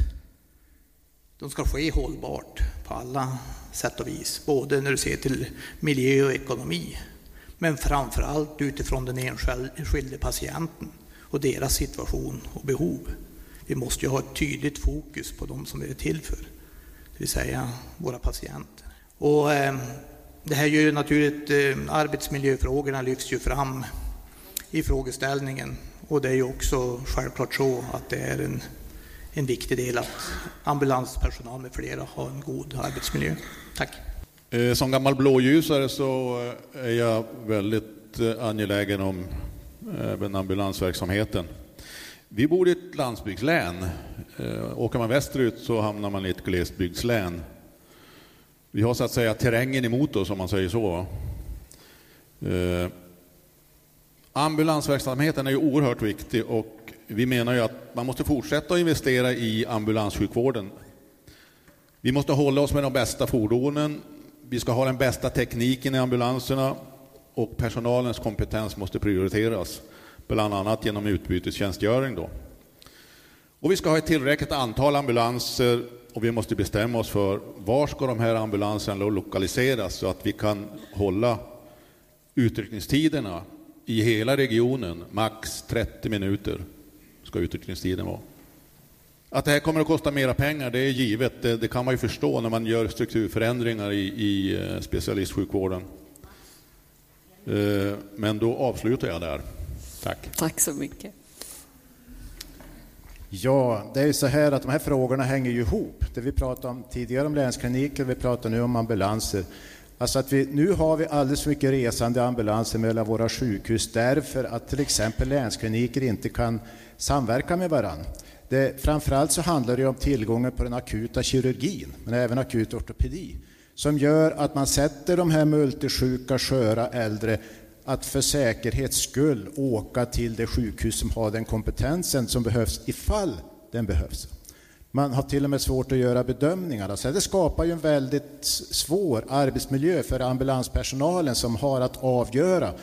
de ska ske hållbart på alla sätt och vis, både när du ser till miljö och ekonomi, men framför allt utifrån den enskilde patienten och deras situation och behov. Vi måste ju ha ett tydligt fokus på de som vi är till för, det vill säga våra patienter. Och, eh, det här är ju naturligt, eh, arbetsmiljöfrågorna lyfts ju fram i frågeställningen och det är ju också självklart så att det är en en viktig del att ambulanspersonal med flera har en god arbetsmiljö. Tack. Eh, som gammal blåljusare så eh, är jag väldigt eh, angelägen om eh, även ambulansverksamheten. Vi bor i ett landsbygdslän. Åker man västerut så hamnar man i ett glesbygdslän. Vi har så att säga terrängen emot oss om man säger så. Eh, ambulansverksamheten är ju oerhört viktig och vi menar ju att man måste fortsätta att investera i ambulanssjukvården. Vi måste hålla oss med de bästa fordonen, vi ska ha den bästa tekniken i ambulanserna och personalens kompetens måste prioriteras, bland annat genom utbytestjänstgöring. Då. Och vi ska ha ett tillräckligt antal ambulanser och vi måste bestämma oss för var ska de här ambulanserna lokaliseras så att vi kan hålla utryckningstiderna i hela regionen max 30 minuter ska utryckningstiden vara. Att det här kommer att kosta mera pengar, det är givet. Det, det kan man ju förstå när man gör strukturförändringar i, i eh, specialistsjukvården. Eh, men då avslutar jag där. Tack. Tack så mycket. Ja, det är ju så här att de här frågorna hänger ju ihop. Det vi pratade om tidigare om länskliniker, vi pratar nu om ambulanser. Alltså att vi, nu har vi alldeles för mycket resande ambulanser mellan våra sjukhus därför att till exempel länskliniker inte kan samverka med varandra. Det, framförallt så handlar det om tillgången på den akuta kirurgin, men även akut ortopedi, som gör att man sätter de här multisjuka, sköra äldre att för säkerhets skull åka till det sjukhus som har den kompetensen som behövs ifall den behövs. Man har till och med svårt att göra bedömningar. Alltså det skapar ju en väldigt svår arbetsmiljö för ambulanspersonalen som har att avgöra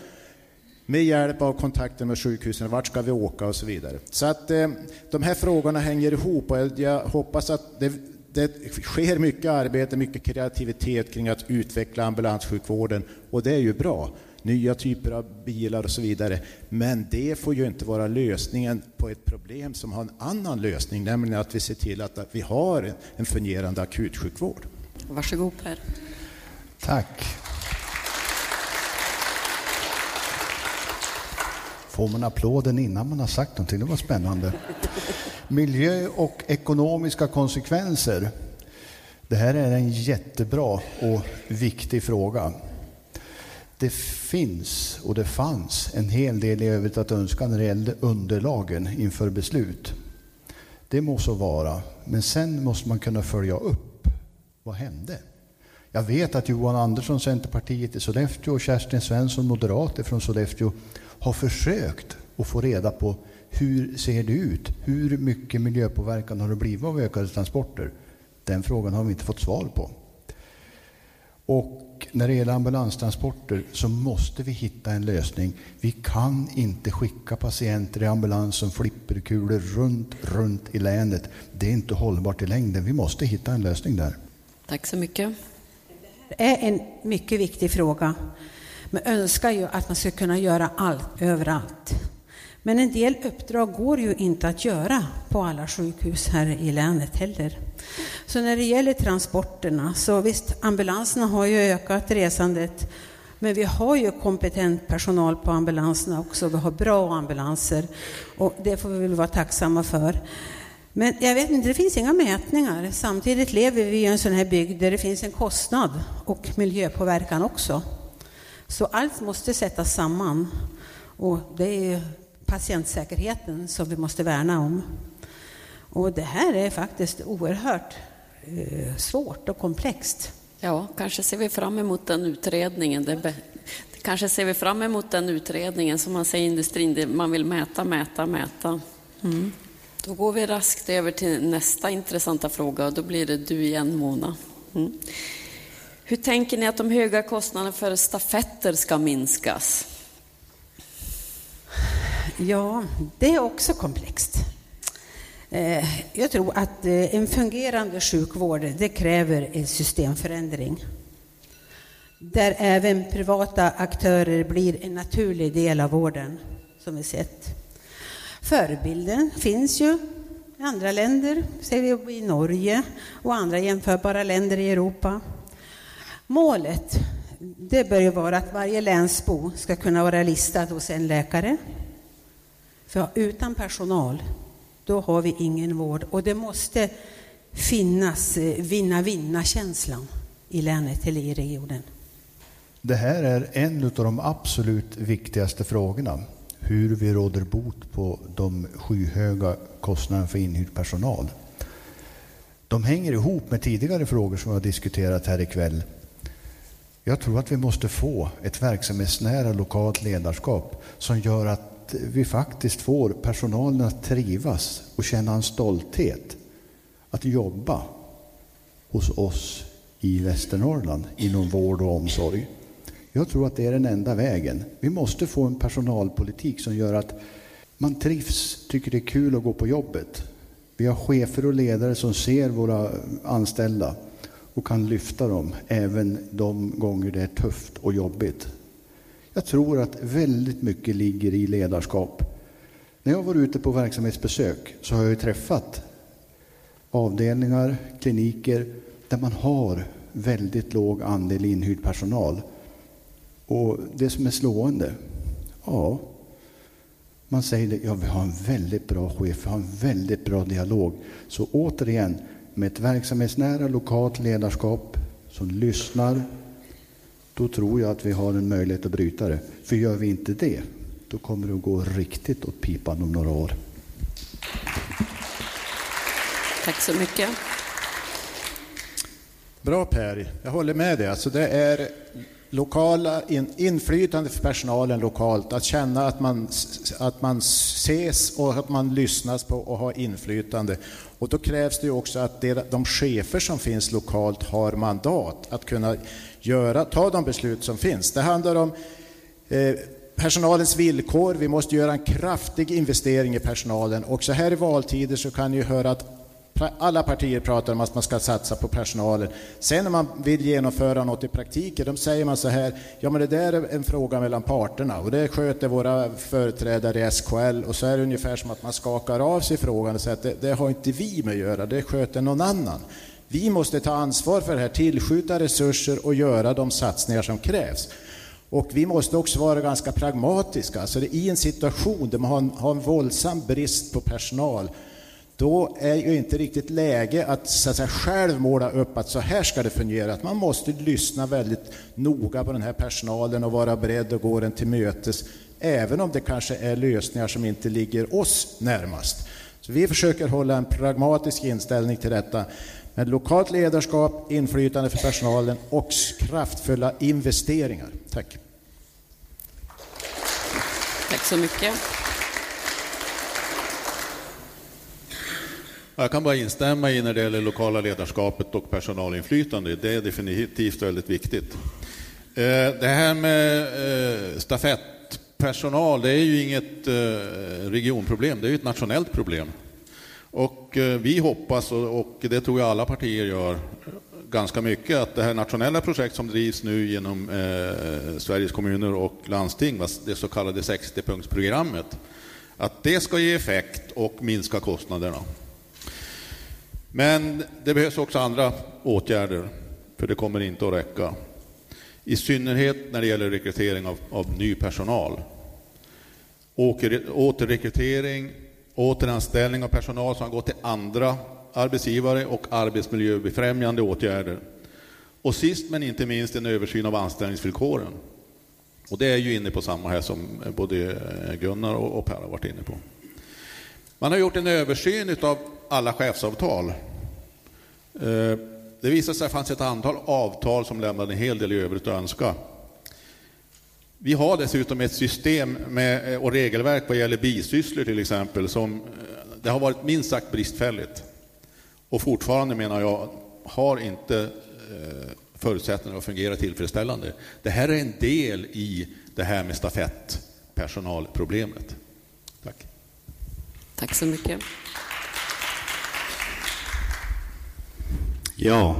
med hjälp av kontakten med sjukhusen, vart ska vi åka och så vidare. Så att eh, de här frågorna hänger ihop och jag hoppas att det, det sker mycket arbete, mycket kreativitet kring att utveckla ambulanssjukvården och det är ju bra. Nya typer av bilar och så vidare. Men det får ju inte vara lösningen på ett problem som har en annan lösning, nämligen att vi ser till att, vi har en fungerande akutsjukvård. Varsågod Per. Tack. Får man applåden innan man har sagt någonting? Det var spännande. Miljö och ekonomiska konsekvenser. Det här är en jättebra och viktig fråga. Det finns och det fanns en hel del i övrigt att önska när det gällde underlagen inför beslut. Det må så vara, men sen måste man kunna följa upp. Vad hände? Jag vet att Johan Andersson, Centerpartiet i Sollefteå och Kerstin Svensson, Moderater från Sollefteå, har försökt att få reda på hur ser det ut? Hur mycket miljöpåverkan har det blivit av ökade transporter? Den frågan har vi inte fått svar på. Och när det gäller ambulanstransporter så måste vi hitta en lösning. Vi kan inte skicka patienter i ambulans som flipperkulor runt, runt i länet. Det är inte hållbart i längden. Vi måste hitta en lösning där. Tack så mycket. Det är en mycket viktig fråga. Man önskar ju att man ska kunna göra allt överallt. Men en del uppdrag går ju inte att göra på alla sjukhus här i länet heller. Så när det gäller transporterna, så visst, ambulanserna har ju ökat resandet, men vi har ju kompetent personal på ambulanserna också. Vi har bra ambulanser och det får vi väl vara tacksamma för. Men jag vet inte, det finns inga mätningar. Samtidigt lever vi i en sån här bygd där det finns en kostnad och miljöpåverkan också. Så allt måste sättas samman. Och det är patientsäkerheten som vi måste värna om. Och det här är faktiskt oerhört eh, svårt och komplext. Ja, kanske ser vi fram emot den utredningen. Det kanske ser vi fram emot den utredningen som man säger i industrin, man vill mäta, mäta, mäta. Mm. Då går vi raskt över till nästa intressanta fråga och då blir det du igen Mona. Mm. Hur tänker ni att de höga kostnaderna för stafetter ska minskas? Ja, det är också komplext. Eh, jag tror att eh, en fungerande sjukvård, det kräver en systemförändring. Där även privata aktörer blir en naturlig del av vården, som vi sett. Förebilden finns ju i andra länder, ser vi i Norge och andra jämförbara länder i Europa. Målet, det bör ju vara att varje länsbo ska kunna vara listad hos en läkare för utan personal, då har vi ingen vård. Och det måste finnas eh, vinna-vinna-känslan i länet eller i regionen. Det här är en av de absolut viktigaste frågorna. Hur vi råder bot på de skyhöga kostnaderna för inhyrd personal. De hänger ihop med tidigare frågor som vi har diskuterat här ikväll. Jag tror att vi måste få ett verksamhetsnära lokalt ledarskap som gör att vi faktiskt får personalen att trivas och känna en stolthet att jobba hos oss i Västernorrland inom vård och omsorg. Jag tror att det är den enda vägen. Vi måste få en personalpolitik som gör att man trivs, tycker det är kul att gå på jobbet. Vi har chefer och ledare som ser våra anställda och kan lyfta dem även de gånger det är tufft och jobbigt. Jag tror att väldigt mycket ligger i ledarskap. När jag var ute på verksamhetsbesök så har jag träffat avdelningar, kliniker där man har väldigt låg andel inhyrd personal. Och det som är slående, ja, man säger det, ja vi har en väldigt bra chef, vi har en väldigt bra dialog. Så återigen, med ett verksamhetsnära lokalt ledarskap som lyssnar, då tror jag att vi har en möjlighet att bryta det. För gör vi inte det, då kommer det att gå riktigt åt pipan om några år. Tack så mycket. Bra Per, jag håller med dig. Alltså det är lokala in, inflytande för personalen lokalt, att känna att man, att man ses och att man lyssnas på och har inflytande. Och då krävs det också att det, de chefer som finns lokalt har mandat att kunna göra, ta de beslut som finns. Det handlar om eh, personalens villkor. Vi måste göra en kraftig investering i personalen. Och så här i valtider så kan ni höra att alla partier pratar om att man ska satsa på personalen. Sen när man vill genomföra något i praktiken, då säger man så här, ja men det där är en fråga mellan parterna och det sköter våra företrädare i SKL och så är det ungefär som att man skakar av sig frågan och säger att det, det har inte vi med att göra, det sköter någon annan. Vi måste ta ansvar för det här, tillskjuta resurser och göra de satsningar som krävs. Och vi måste också vara ganska pragmatiska. Alltså I en situation där man har en, har en våldsam brist på personal, då är ju inte riktigt läge att, så att säga, själv måla upp att så här ska det fungera. Att man måste lyssna väldigt noga på den här personalen och vara beredd att gå den till mötes, även om det kanske är lösningar som inte ligger oss närmast. Så vi försöker hålla en pragmatisk inställning till detta. Med lokalt ledarskap, inflytande för personalen och kraftfulla investeringar. Tack. Tack så mycket. Jag kan bara instämma i när det gäller lokala ledarskapet och personalinflytande. Det är definitivt väldigt viktigt. Eh, det här med eh, stafettpersonal, det är ju inget eh, regionproblem, det är ju ett nationellt problem. Och eh, vi hoppas, och det tror jag alla partier gör, ganska mycket att det här nationella projekt som drivs nu genom eh, Sveriges kommuner och landsting, det så kallade 60-punktsprogrammet, att det ska ge effekt och minska kostnaderna. Men det behövs också andra åtgärder, för det kommer inte att räcka. I synnerhet när det gäller rekrytering av, av ny personal. Åker, återrekrytering, återanställning av personal som har gått till andra arbetsgivare och arbetsmiljöbefrämjande åtgärder. Och sist men inte minst en översyn av anställningsvillkoren. Och det är ju inne på samma här som både Gunnar och Per har varit inne på. Man har gjort en översyn av alla chefsavtal. Eh, det visade sig att det fanns ett antal avtal som lämnade en hel del i övrigt att önska. Vi har dessutom ett system med, eh, och regelverk vad gäller bisysslor till exempel som eh, det har varit minst sagt bristfälligt. Och fortfarande menar jag har inte förutsättningarna att fungera tillfredsställande. Det här är en del i det här med stafettpersonalproblemet. Tack. Tack så mycket. Ja,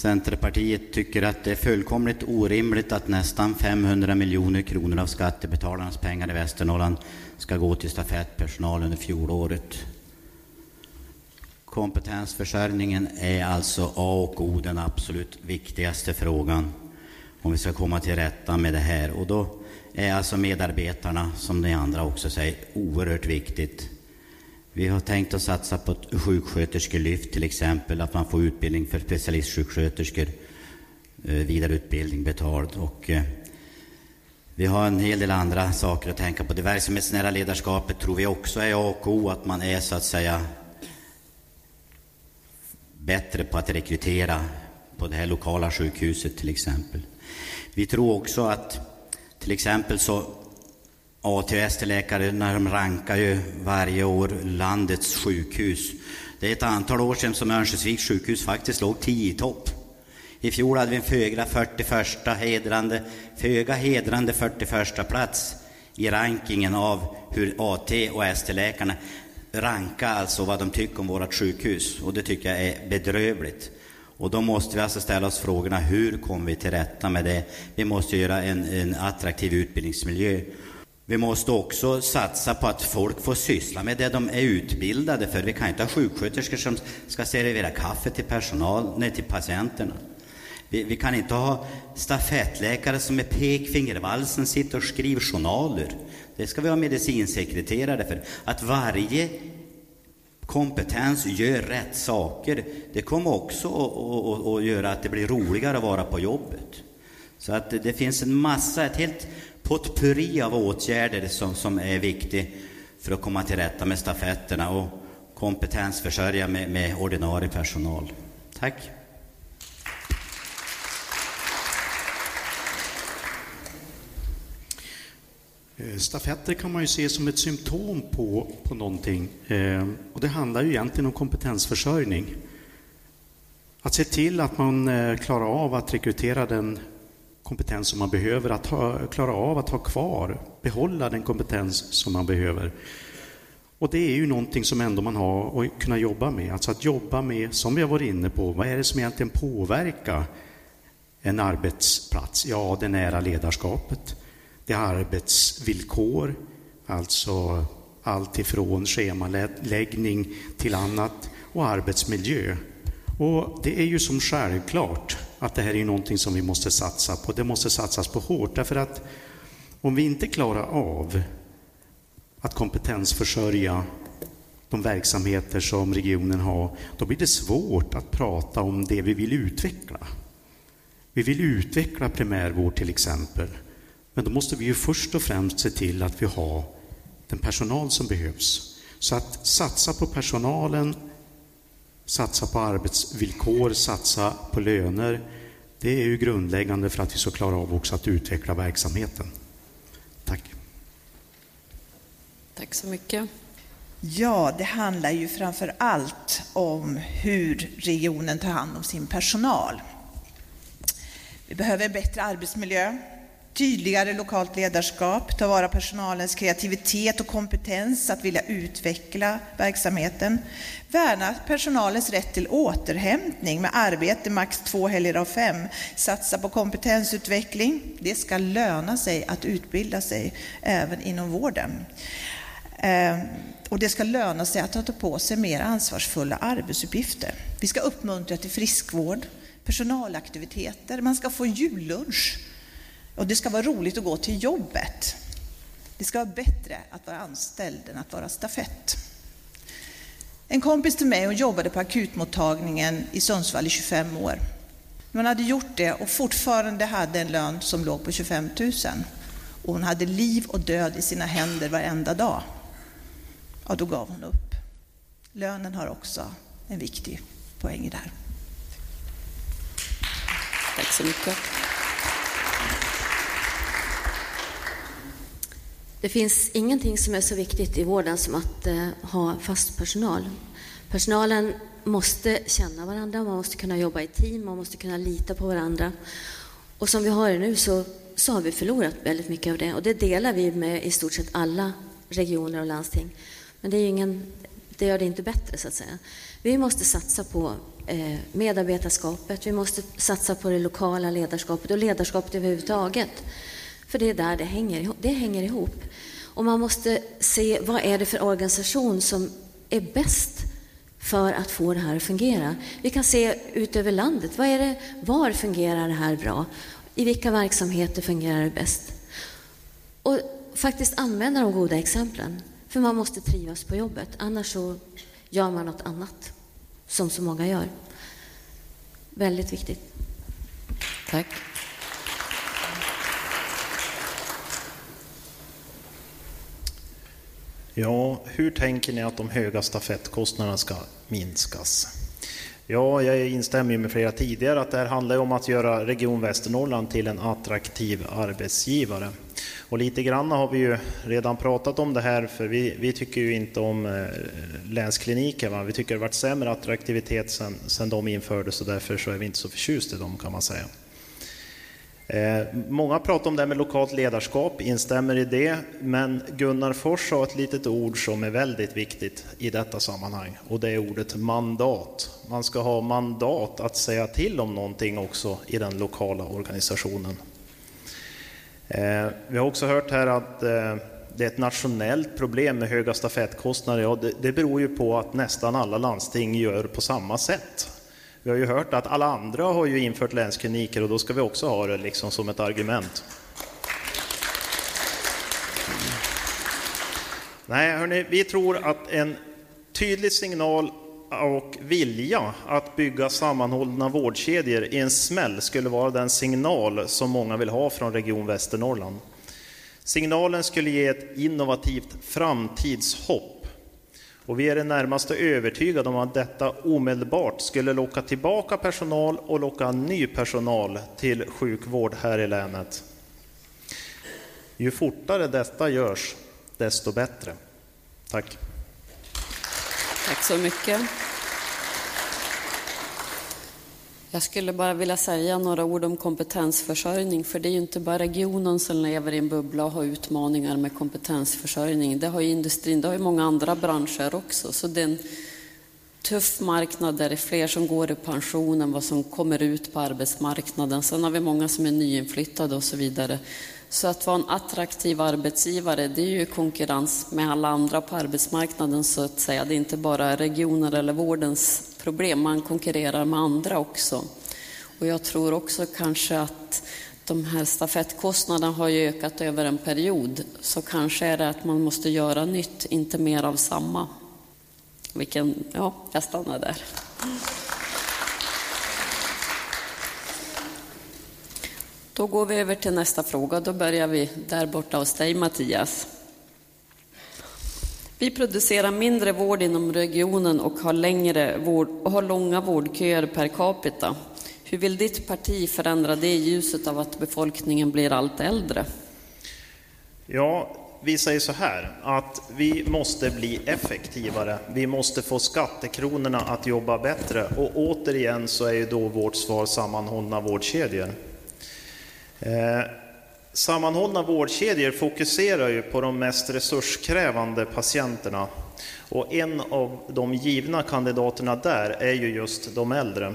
Centerpartiet tycker att det är fullkomligt orimligt att nästan 500 miljoner kronor av skattebetalarnas pengar i Västernorrland ska gå till stafettpersonal under fjolåret. Kompetensförsörjningen är alltså A och O, den absolut viktigaste frågan om vi ska komma till rätta med det här. Och då är alltså medarbetarna, som ni andra också säger, oerhört viktigt. Vi har tänkt att satsa på ett sjuksköterskelyft till exempel, att man får utbildning för specialistsjuksköterskor, eh, vidareutbildning betald. Och, eh, vi har en hel del andra saker att tänka på. Det verksamhetsnära ledarskapet tror vi också är A och O, att man är så att säga bättre på att rekrytera på det här lokala sjukhuset till exempel. Vi tror också att till exempel så ATS-läkare rankar ju varje år landets sjukhus. Det är ett antal år sedan som Örnsköldsviks sjukhus faktiskt låg tio i topp. I fjol hade vi en föga 41 hedrande, föga hedrande 41 plats i rankingen av hur AT och ST-läkarna rankar alltså vad de tycker om vårt sjukhus. Och det tycker jag är bedrövligt. Och då måste vi alltså ställa oss frågorna, hur kommer vi till rätta med det? Vi måste göra en, en attraktiv utbildningsmiljö. Vi måste också satsa på att folk får syssla med det de är utbildade för. Vi kan inte ha sjuksköterskor som ska servera kaffe till personal, nej, till patienterna. Vi, vi kan inte ha stafettläkare som med pekfingervalsen sitter och skriver journaler. Det ska vi ha medicinsekreterare för. Att varje kompetens gör rätt saker, det kommer också att, göra att det blir roligare att vara på jobbet. Så att det finns en massa, ett helt potpurri av åtgärder som, som är viktig för att komma till rätta med stafetterna och kompetensförsörja med, med ordinarie personal. Tack. Eh, stafetter kan man ju se som ett symptom på, på någonting. Eh, och det handlar ju egentligen om kompetensförsörjning. Att se till att man eh, klarar av att rekrytera den kompetens som man behöver, att ha, klara av att ha kvar, behålla den kompetens som man behöver. Och det är ju någonting som ändå man har att kunna jobba med. Alltså att jobba med, som vi har varit inne på, vad är det som egentligen påverkar en arbetsplats? Ja, det nära ledarskapet. Det är arbetsvillkor, alltså allt ifrån schemaläggning till annat, och arbetsmiljö. Och det är ju som självklart att det här är någonting som vi måste satsa på. Det måste satsas på hårt, därför att om vi inte klarar av att kompetensförsörja de verksamheter som regionen har, då blir det svårt att prata om det vi vill utveckla. Vi vill utveckla primärvård till exempel, men då måste vi ju först och främst se till att vi har den personal som behövs. Så att satsa på personalen, satsa på arbetsvillkor, satsa på löner, det är ju grundläggande för att vi ska klara av också att utveckla verksamheten. Tack. Tack så mycket. Ja, det handlar ju framför allt om hur regionen tar hand om sin personal. Vi behöver bättre arbetsmiljö, tydligare lokalt ledarskap, ta vara på personalens kreativitet och kompetens att vilja utveckla verksamheten, värna personalens rätt till återhämtning med arbete max två helger av fem, satsa på kompetensutveckling. Det ska löna sig att utbilda sig även inom vården. Ehm, och det ska löna sig att ta på sig mer ansvarsfulla arbetsuppgifter. Vi ska uppmuntra till friskvård, personalaktiviteter, man ska få jullunch och det ska vara roligt att gå till jobbet. Det ska vara bättre att vara anställd än att vara stafett. En kompis till mig hon jobbade på akutmottagningen i Sundsvall i 25 år. Hon hade gjort det och fortfarande hade en lön som låg på 25 000. Och hon hade liv och död i sina händer varenda dag. Ja, då gav hon upp. Lönen har också en viktig poäng i det här. Tack så mycket. Det finns ingenting som är så viktigt i vården som att eh, ha fast personal. Personalen måste känna varandra, man måste kunna jobba i team, man måste kunna lita på varandra. Och som vi har det nu så, så har vi förlorat väldigt mycket av det och det delar vi med i stort sett alla regioner och landsting. Men det, är ingen, det gör det inte bättre så att säga. Vi måste satsa på eh, medarbetarskapet, vi måste satsa på det lokala ledarskapet och ledarskapet överhuvudtaget. För det är där det hänger, ihop. det hänger ihop. Och man måste se vad är det för organisation som är bäst för att få det här att fungera. Vi kan se ut över landet. Vad är det, var fungerar det här bra? I vilka verksamheter fungerar det bäst? Och faktiskt använda de goda exemplen. För man måste trivas på jobbet, annars så gör man något annat, som så många gör. Väldigt viktigt. Tack. Ja, hur tänker ni att de höga stafettkostnaderna ska minskas? Ja, jag instämmer med flera tidigare att det här handlar om att göra Region Västernorrland till en attraktiv arbetsgivare. Och lite grann har vi ju redan pratat om det här, för vi, vi tycker ju inte om eh, länskliniker. Va? Vi tycker det har varit sämre attraktivitet sedan, sedan de infördes och därför så är vi inte så förtjusta i dem kan man säga. Eh, många pratar om det här med lokalt ledarskap, instämmer i det, men Gunnar Fors har ett litet ord som är väldigt viktigt i detta sammanhang och det är ordet mandat. Man ska ha mandat att säga till om någonting också i den lokala organisationen. Eh, vi har också hört här att eh, det är ett nationellt problem med höga stafettkostnader. Ja, det, det beror ju på att nästan alla landsting gör på samma sätt. Vi har ju hört att alla andra har ju infört länskliniker och då ska vi också ha det liksom som ett argument. Nej, hörni, vi tror att en tydlig signal och vilja att bygga sammanhållna vårdkedjor i en smäll skulle vara den signal som många vill ha från Region Västernorrland. Signalen skulle ge ett innovativt framtidshopp och vi är det närmaste övertygade om att detta omedelbart skulle locka tillbaka personal och locka ny personal till sjukvård här i länet. Ju fortare detta görs, desto bättre. Tack. Tack så mycket. Jag skulle bara vilja säga några ord om kompetensförsörjning, för det är ju inte bara regionen som lever i en bubbla och har utmaningar med kompetensförsörjning. Det har ju industrin, det har ju många andra branscher också, så det är en tuff marknad där det är fler som går i pension än vad som kommer ut på arbetsmarknaden. Sen har vi många som är nyinflyttade och så vidare. Så att vara en attraktiv arbetsgivare, det är ju konkurrens med alla andra på arbetsmarknaden så att säga. Det är inte bara regioner eller vårdens problem, man konkurrerar med andra också. Och jag tror också kanske att de här stafettkostnaderna har ju ökat över en period, så kanske är det att man måste göra nytt, inte mer av samma. Vilken, ja, jag stannar där. Då går vi över till nästa fråga. Då börjar vi där borta hos dig, Mattias. Vi producerar mindre vård inom regionen och har, längre vård, och har långa vårdköer per capita. Hur vill ditt parti förändra det i ljuset av att befolkningen blir allt äldre? Ja, vi säger så här att vi måste bli effektivare. Vi måste få skattekronorna att jobba bättre och återigen så är ju då vårt svar sammanhållna vårdkedjor. Eh, sammanhållna vårdkedjor fokuserar ju på de mest resurskrävande patienterna och en av de givna kandidaterna där är ju just de äldre.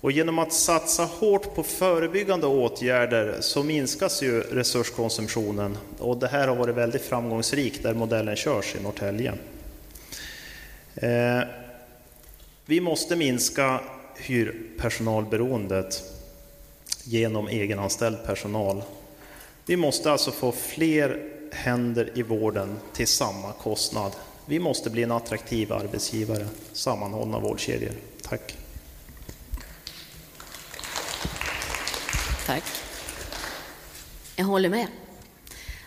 Och genom att satsa hårt på förebyggande åtgärder så minskas ju resurskonsumtionen och det här har varit väldigt framgångsrikt där modellen körs i Norrtälje. Eh, vi måste minska hyrpersonalberoendet genom egenanställd personal. Vi måste alltså få fler händer i vården till samma kostnad. Vi måste bli en attraktiv arbetsgivare, sammanhållna vårdkedjor. Tack. Tack. Jag håller med.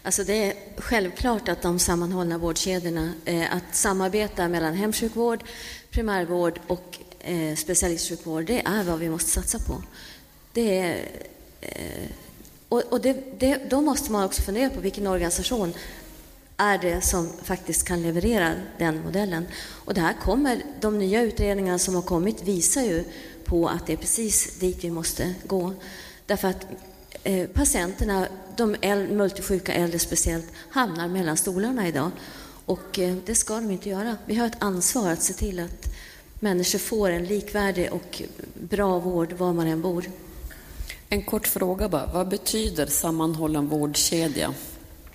Alltså det är självklart att de sammanhållna vårdkedjorna, eh, att samarbeta mellan hemsjukvård, primärvård och eh, specialistsjukvård, det är vad vi måste satsa på. Det är, eh, och och det, det, då måste man också fundera på vilken organisation är det som faktiskt kan leverera den modellen. Och det här kommer, de nya utredningarna som har kommit visar ju på att det är precis dit vi måste gå. Därför att eh, patienterna, de äldre, multisjuka äldre speciellt, hamnar mellan stolarna idag. Och eh, det ska de inte göra. Vi har ett ansvar att se till att människor får en likvärdig och bra vård var man än bor. En kort fråga bara. Vad betyder sammanhållen vårdkedja?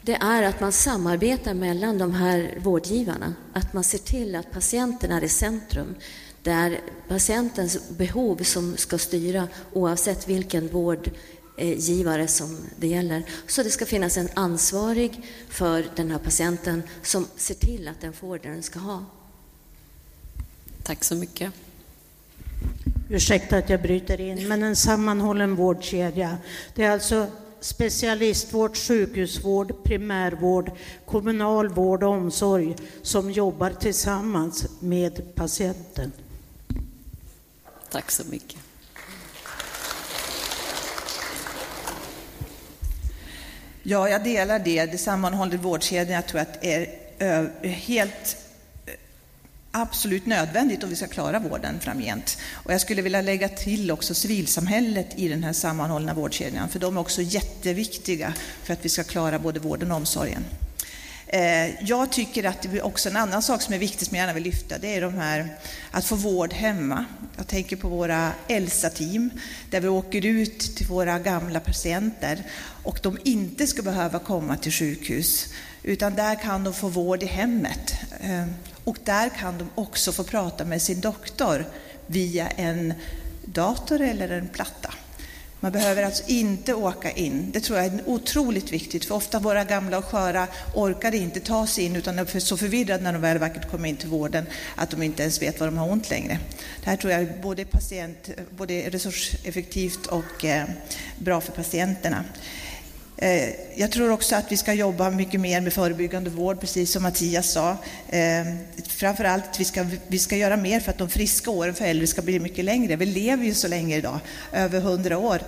Det är att man samarbetar mellan de här vårdgivarna. Att man ser till att patienten är i centrum. Det är patientens behov som ska styra oavsett vilken vårdgivare som det gäller. Så det ska finnas en ansvarig för den här patienten som ser till att den får det den ska ha. Tack så mycket. Ursäkta att jag bryter in, men en sammanhållen vårdkedja. Det är alltså specialistvård, sjukhusvård, primärvård, kommunal vård och omsorg som jobbar tillsammans med patienten. Tack så mycket. Ja, jag delar det. Det sammanhållande vårdkedjan jag tror att är helt absolut nödvändigt om vi ska klara vården framgent. Och jag skulle vilja lägga till också civilsamhället i den här sammanhållna vårdkedjan, för de är också jätteviktiga för att vi ska klara både vården och omsorgen. Eh, jag tycker att det är också en annan sak som är viktig som jag gärna vill lyfta, det är de här att få vård hemma. Jag tänker på våra Elsa-team, där vi åker ut till våra gamla patienter och de inte ska behöva komma till sjukhus, utan där kan de få vård i hemmet. Eh, och där kan de också få prata med sin doktor via en dator eller en platta. Man behöver alltså inte åka in. Det tror jag är otroligt viktigt, för ofta våra gamla och sköra orkar inte ta sig in utan är så förvirrade när de väl vackert kommer in till vården att de inte ens vet vad de har ont längre. Det här tror jag är både, patient, både resurseffektivt och eh, bra för patienterna. Eh, jag tror också att vi ska jobba mycket mer med förebyggande vård, precis som Mattias sa. Eh, Framför allt vi ska vi ska göra mer för att de friska åren för äldre ska bli mycket längre. Vi lever ju så länge idag, över 100 år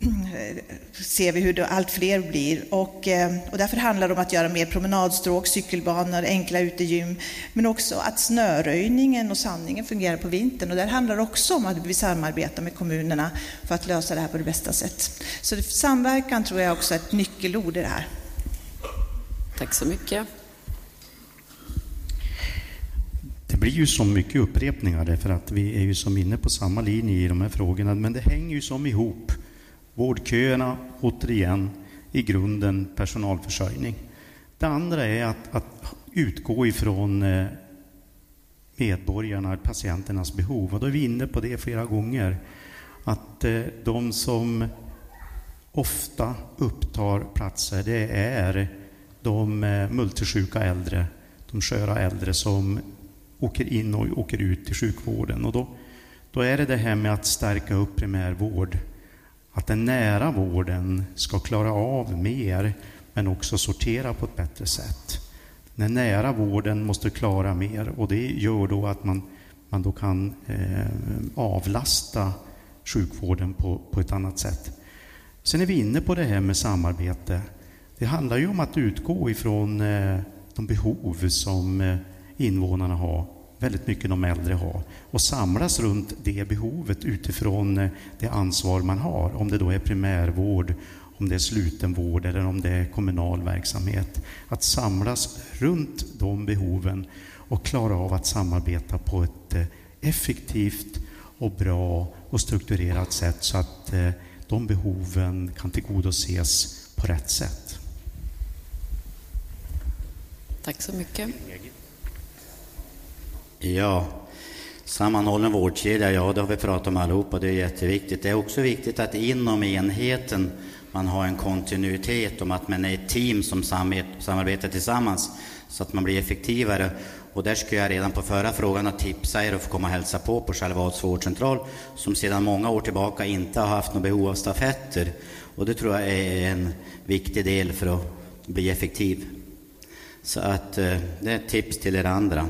ser vi hur det allt fler blir. Och, eh, och därför handlar det om att göra mer promenadstråk, cykelbanor, enkla utegym, men också att snöröjningen och sandningen fungerar på vintern. Och där handlar det också om att vi samarbetar med kommunerna för att lösa det här på det bästa sätt. Så samverkan tror jag också är ett nyckelord i det här. Tack så mycket. Det blir ju så mycket upprepningar därför att vi är ju som inne på samma linje i de här frågorna. Men det hänger ju som ihop. Vårdköerna, återigen, i grunden personalförsörjning. Det andra är att, att utgå ifrån eh, medborgarna, patienternas behov. Och då är vi inne på det flera gånger. att eh, de som ofta upptar platser, det är de eh, multisjuka äldre, de sköra äldre som åker in och åker ut till sjukvården. Och då, då är det det här med att stärka upp primärvård, att den nära vården ska klara av mer, men också sortera på ett bättre sätt. Den nära vården måste klara mer och det gör då att man, man då kan eh, avlasta sjukvården på, på ett annat sätt. Sen är vi inne på det här med samarbete. Det handlar ju om att utgå ifrån eh, de behov som eh, invånarna har, väldigt mycket de äldre har, och samlas runt det behovet utifrån eh, det ansvar man har, om det då är primärvård, om det är slutenvård eller om det är kommunal verksamhet. Att samlas runt de behoven och klara av att samarbeta på ett effektivt och bra och strukturerat sätt så att de behoven kan tillgodoses på rätt sätt. Tack så mycket. Ja, sammanhållen vårdkedja, ja det har vi pratat om allihopa, det är jätteviktigt. Det är också viktigt att inom enheten man har en kontinuitet om att man är ett team som samarbetar tillsammans så att man blir effektivare. Och där skulle jag redan på förra frågan att tipsa er att få komma och hälsa på på Charlevads vårdcentral som sedan många år tillbaka inte har haft något behov av stafetter. Och det tror jag är en viktig del för att bli effektiv. Så att eh, det är ett tips till er andra.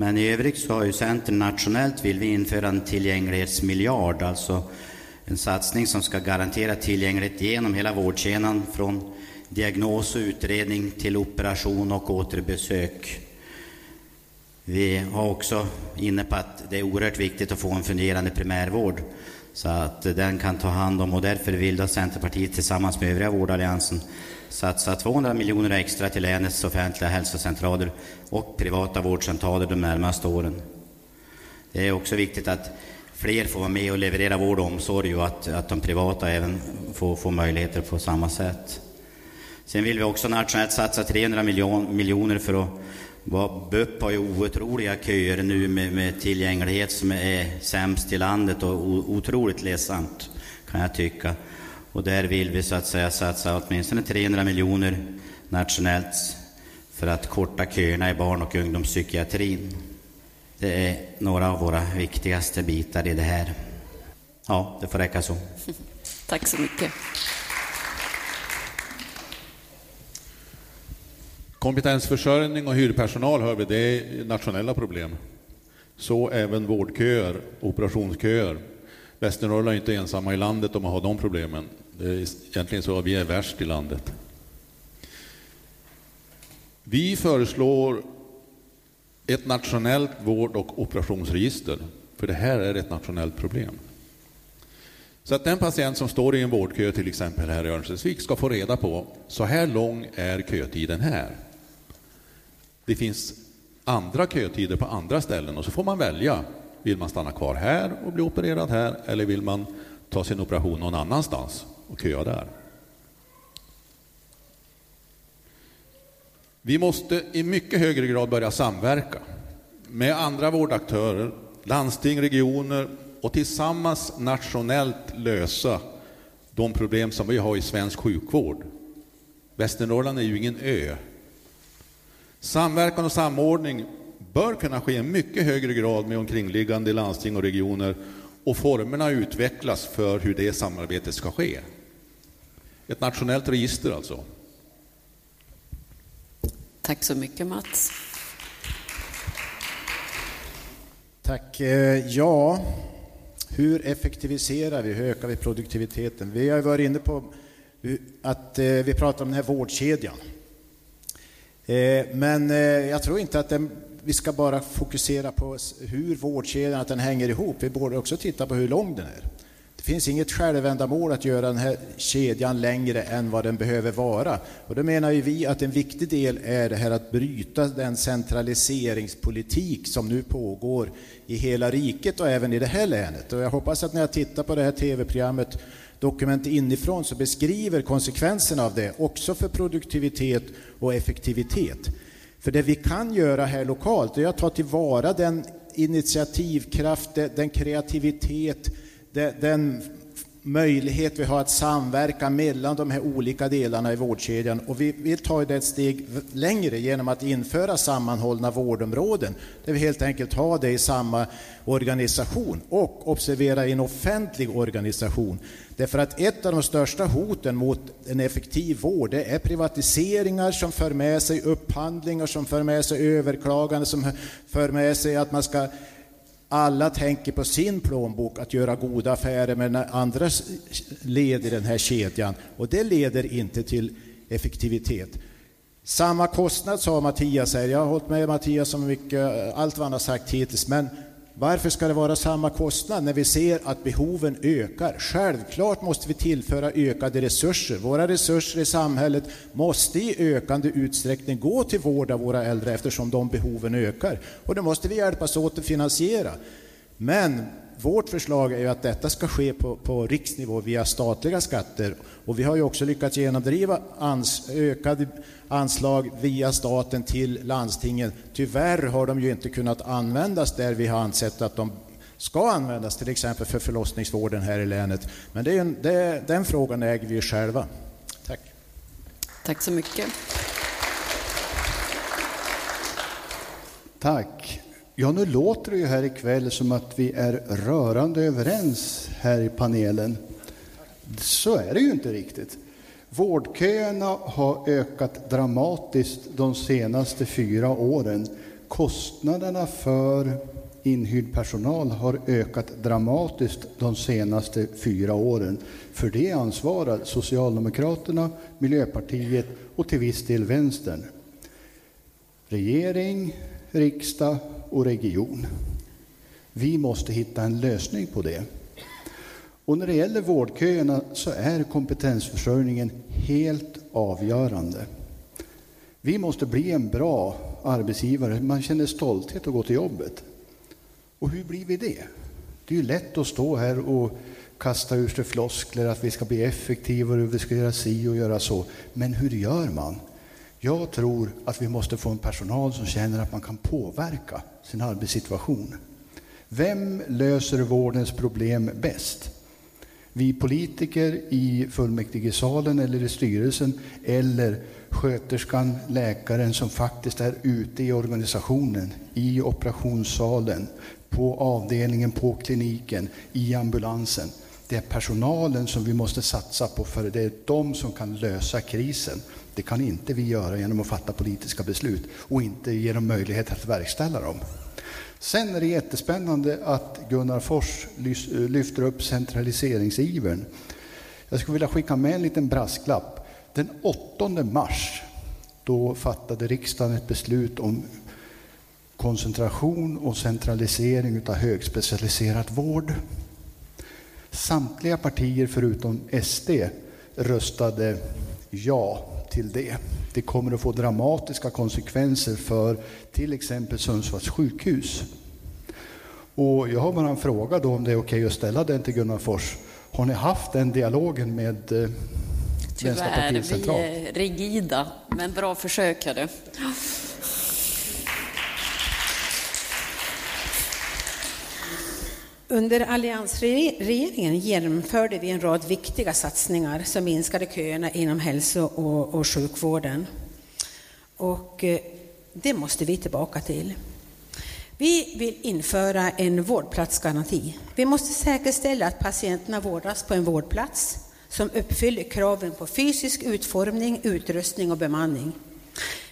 Men i övrigt så har ju Centern nationellt vill vi införa en tillgänglighetsmiljard, alltså en satsning som ska garantera tillgänglighet genom hela vårdkedjan från diagnos och utredning till operation och återbesök. Vi har också inne på att det är oerhört viktigt att få en fungerande primärvård så att den kan ta hand om och därför vill då Centerpartiet tillsammans med övriga vårdalliansen satsa 200 miljoner extra till länets offentliga hälsocentraler och privata vårdcentraler de närmaste åren. Det är också viktigt att fler får vara med och leverera vård och omsorg och att, att de privata även får, får möjligheter på samma sätt. Sen vill vi också nationellt satsa 300 miljon, miljoner för att BUP har ju otroliga köer nu med, med, tillgänglighet som är sämst i landet och otroligt ledsamt kan jag tycka. Och där vill vi så att säga satsa åtminstone 300 miljoner nationellt för att korta köerna i barn och ungdomspsykiatrin. Det är några av våra viktigaste bitar i det här. Ja, det får räcka så. Tack så mycket. Kompetensförsörjning och hyrpersonal hör vi, det är nationella problem. Så även vårdköer, operationsköer. Västernorrland är inte ensamma i landet om att ha de problemen. Det är egentligen så att vi är värst i landet. Vi föreslår ett nationellt vård och operationsregister, för det här är ett nationellt problem. Så att den patient som står i en vårdkö, till exempel här i Örnsköldsvik, ska få reda på så här lång är kötiden här. Det finns andra kötider på andra ställen och så får man välja. Vill man stanna kvar här och bli opererad här eller vill man ta sin operation någon annanstans och köa där? Vi måste i mycket högre grad börja samverka med andra vårdaktörer, landsting, regioner och tillsammans nationellt lösa de problem som vi har i svensk sjukvård. Västernorrland är ju ingen ö. Samverkan och samordning bör kunna ske i mycket högre grad med omkringliggande landsting och regioner och formerna utvecklas för hur det samarbetet ska ske. Ett nationellt register alltså. Tack så mycket Mats. Tack. Eh, ja, hur effektiviserar vi, hur ökar vi produktiviteten? Vi har varit inne på att eh, vi pratar om den här vårdkedjan. Eh, men jag tror inte att den, vi ska bara fokusera på hur vårdkedjan att den hänger ihop. Vi borde också titta på hur lång den är. Det finns inget självändamål att göra den här kedjan längre än vad den behöver vara. Och då menar vi att en viktig del är det här att bryta den centraliseringspolitik som nu pågår i hela riket och även i det här länet. Och jag hoppas att när jag tittar på det här tv-programmet Dokument inifrån så beskriver konsekvenserna av det också för produktivitet och effektivitet. För det vi kan göra här lokalt är att ta tillvara den initiativkraft, den kreativitet, den möjlighet vi har att samverka mellan de här olika delarna i vårdkedjan. Och vi vill ta det ett steg längre genom att införa sammanhållna vårdområden, där vi helt enkelt har det i samma organisation och observera i en offentlig organisation. Därför att ett av de största hoten mot en effektiv vård det är privatiseringar som för med sig upphandlingar, som för med sig överklagande, som för med sig att man ska alla tänker på sin plånbok, att göra goda affärer med andra led i den här kedjan. Och det leder inte till effektivitet. Samma kostnad sa Mattias här. Jag har hållit med Mattias om mycket, allt vad han har sagt hittills. Men varför ska det vara samma kostnad när vi ser att behoven ökar? Självklart måste vi tillföra ökade resurser. Våra resurser i samhället måste i ökande utsträckning gå till vård av våra äldre eftersom de behoven ökar. Och det måste vi hjälpas åt att finansiera. Men vårt förslag är ju att detta ska ske på, på riksnivå via statliga skatter. Och vi har ju också lyckats genomdriva ans, ökade anslag via staten till landstingen. Tyvärr har de ju inte kunnat användas där vi har ansett att de ska användas, till exempel för förlossningsvården här i länet. Men det är en, det, den frågan äger vi själva. Tack. Tack så mycket. Tack. Ja, nu låter det ju här ikväll som att vi är rörande överens här i panelen. Så är det ju inte riktigt. Vårdköerna har ökat dramatiskt de senaste fyra åren. Kostnaderna för inhyrd personal har ökat dramatiskt de senaste fyra åren. För det ansvarar Socialdemokraterna, Miljöpartiet och till viss del Vänstern. Regering, riksdag och region. Vi måste hitta en lösning på det. Och när det gäller vårdköerna så är kompetensförsörjningen helt avgörande. Vi måste bli en bra arbetsgivare. Man känner stolthet att gå till jobbet. Och hur blir vi det? Det är ju lätt att stå här och kasta ur sig floskler att vi ska bli effektivare, vi ska göra si och göra så. Men hur gör man? Jag tror att vi måste få en personal som känner att man kan påverka sin arbetssituation. Vem löser vårdens problem bäst? Vi politiker i fullmäktigesalen eller i styrelsen eller sköterskan, läkaren som faktiskt är ute i organisationen, i operationssalen, på avdelningen, på kliniken, i ambulansen. Det är personalen som vi måste satsa på för det är de som kan lösa krisen. Det kan inte vi göra genom att fatta politiska beslut och inte ge dem möjlighet att verkställa dem. Sen är det jättespännande att Gunnar Fors lyfter upp centraliseringsivern. Jag skulle vilja skicka med en liten brasklapp. Den 8 mars då fattade riksdagen ett beslut om koncentration och centralisering av högspecialiserad vård. Samtliga partier förutom SD röstade ja till det. Det kommer att få dramatiska konsekvenser för till exempel Sundsvalls sjukhus. Och jag har bara en fråga då om det är okej att ställa den till Gunnar Fors. Har ni haft den dialogen med eh, Tyvärr, vi är rigida, men bra försök är Under alliansregeringen genomförde vi en rad viktiga satsningar som minskade köerna inom hälso och, och sjukvården. Och eh, det måste vi tillbaka till. Vi vill införa en vårdplatsgaranti. Vi måste säkerställa att patienterna vårdas på en vårdplats som uppfyller kraven på fysisk utformning, utrustning och bemanning.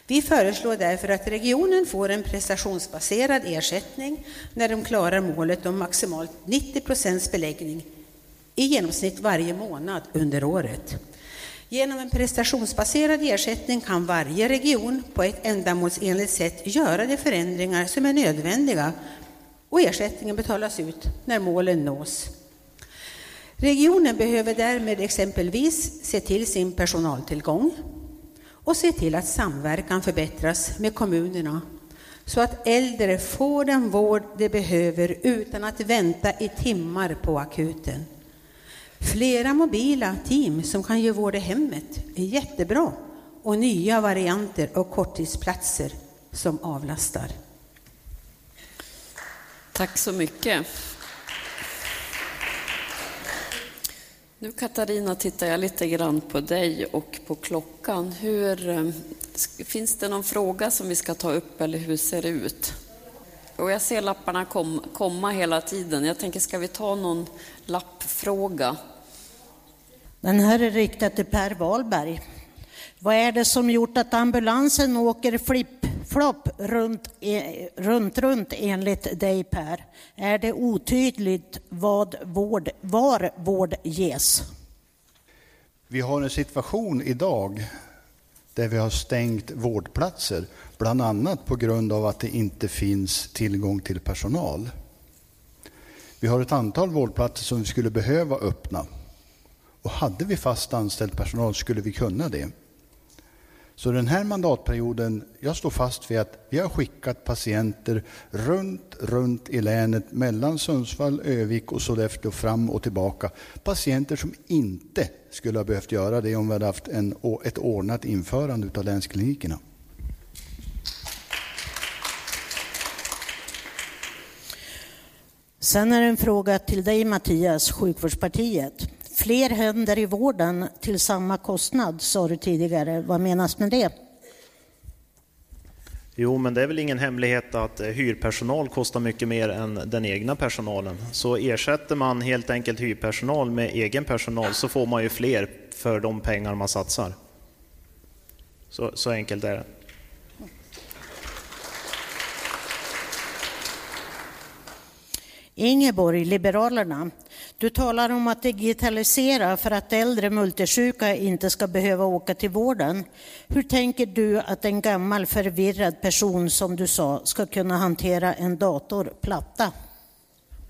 Vi föreslår därför att regionen får en prestationsbaserad ersättning när de klarar målet om maximalt 90 procents beläggning i genomsnitt varje månad under året. Genom en prestationsbaserad ersättning kan varje region på ett ändamålsenligt sätt göra de förändringar som är nödvändiga och ersättningen betalas ut när målen nås. Regionen behöver därmed exempelvis se till sin personaltillgång, och se till att samverkan förbättras med kommunerna så att äldre får den vård de behöver utan att vänta i timmar på akuten. Flera mobila team som kan ge vård i hemmet är jättebra och nya varianter av korttidsplatser som avlastar. Tack så mycket. Nu Katarina tittar jag lite grann på dig och på klockan. Hur, eh, finns det någon fråga som vi ska ta upp eller hur ser det ut? Och jag ser lapparna kom, komma hela tiden. Jag tänker, ska vi ta någon lappfråga? Den här är riktad till Per Wahlberg. Vad är det som gjort att ambulansen åker flipp-flopp runt, e, runt, runt enligt dig Per? Är det otydligt vad vård, var vård ges? Vi har en situation idag där vi har stängt vårdplatser, bland annat på grund av att det inte finns tillgång till personal. Vi har ett antal vårdplatser som vi skulle behöva öppna. Och hade vi fast anställd personal skulle vi kunna det. Så den här mandatperioden, jag står fast vid att vi har skickat patienter runt, runt i länet mellan Sundsvall, Övik och Sollefteå fram och tillbaka. Patienter som inte skulle ha behövt göra det om vi hade haft en, ett ordnat införande av länsklinikerna. Sen är det en fråga till dig Mattias, Sjukvårdspartiet. Fler händer i vården till samma kostnad, sa du tidigare. Vad menas med det? Jo, men det är väl ingen hemlighet att eh, hyrpersonal kostar mycket mer än den egna personalen. Så ersätter man helt enkelt hyrpersonal med egen personal så får man ju fler för de pengar man satsar. Så, så enkelt är det. Ingeborg, Liberalerna. Du talar om att digitalisera för att äldre multisjuka inte ska behöva åka till vården. Hur tänker du att en gammal förvirrad person som du sa ska kunna hantera en datorplatta?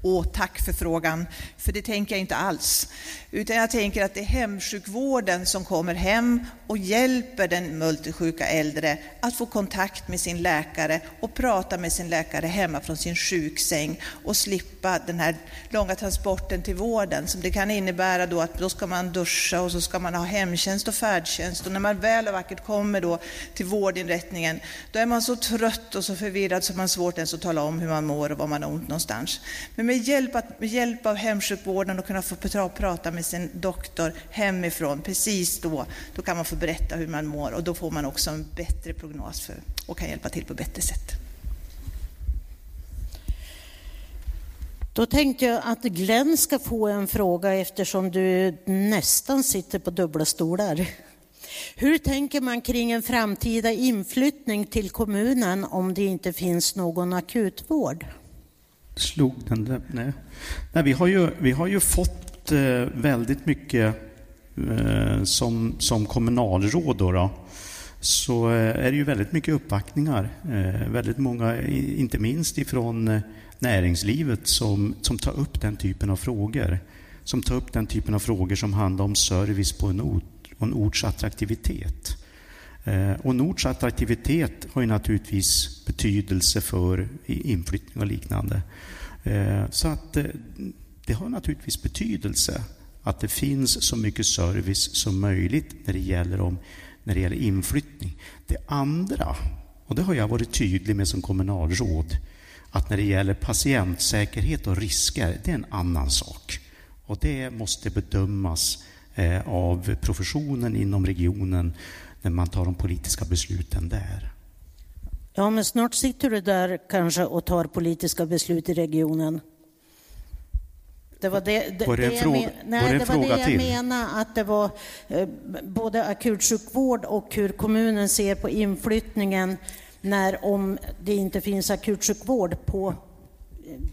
Åh, tack för frågan, för det tänker jag inte alls. Utan jag tänker att det är hemsjukvården som kommer hem och hjälper den multisjuka äldre att få kontakt med sin läkare och prata med sin läkare hemma från sin sjuksäng och slippa den här långa transporten till vården som det kan innebära då att då ska man duscha och så ska man ha hemtjänst och färdtjänst och när man väl och vackert kommer då till vårdinrättningen då är man så trött och så förvirrad så man har svårt ens att tala om hur man mår och var man har ont någonstans. Men med hjälp, att, med hjälp av hemsjukvården och kunna få prata med sin doktor hemifrån precis då, då kan man få berätta hur man mår och då får man också en bättre prognos för, och kan hjälpa till på bättre sätt. Då tänkte jag att Glenn ska få en fråga eftersom du nästan sitter på dubbla stolar. Hur tänker man kring en framtida inflyttning till kommunen om det inte finns någon akutvård? Slog den där? Nej. Nej vi, har ju, vi har ju fått Eh, väldigt mycket eh, som, som kommunalråd. Då, då så eh, är det ju väldigt mycket uppvaktningar. Väldigt många, inte minst ifrån näringslivet, som, som tar upp den typen av frågor. Som tar upp den typen av frågor som handlar om service på en ort och en orts attraktivitet. Och en orts attraktivitet har ju naturligtvis betydelse för inflyttning och liknande. Så att det har naturligtvis betydelse att det finns så mycket service som möjligt när det gäller om när det gäller inflyttning. Det andra, och det har jag varit tydlig med som kommunalråd, att när det gäller patientsäkerhet och risker, det är en annan sak. Och det måste bedömas eh, av professionen inom regionen när man tar de politiska besluten där. Ja, men snart sitter du där kanske och tar politiska beslut i regionen. Det var det, det, var det en fråga, nej, var det, det var det jag till? menade, att det var eh, både akutsjukvård och hur kommunen ser på inflyttningen när om det inte finns akutsjukvård på eh,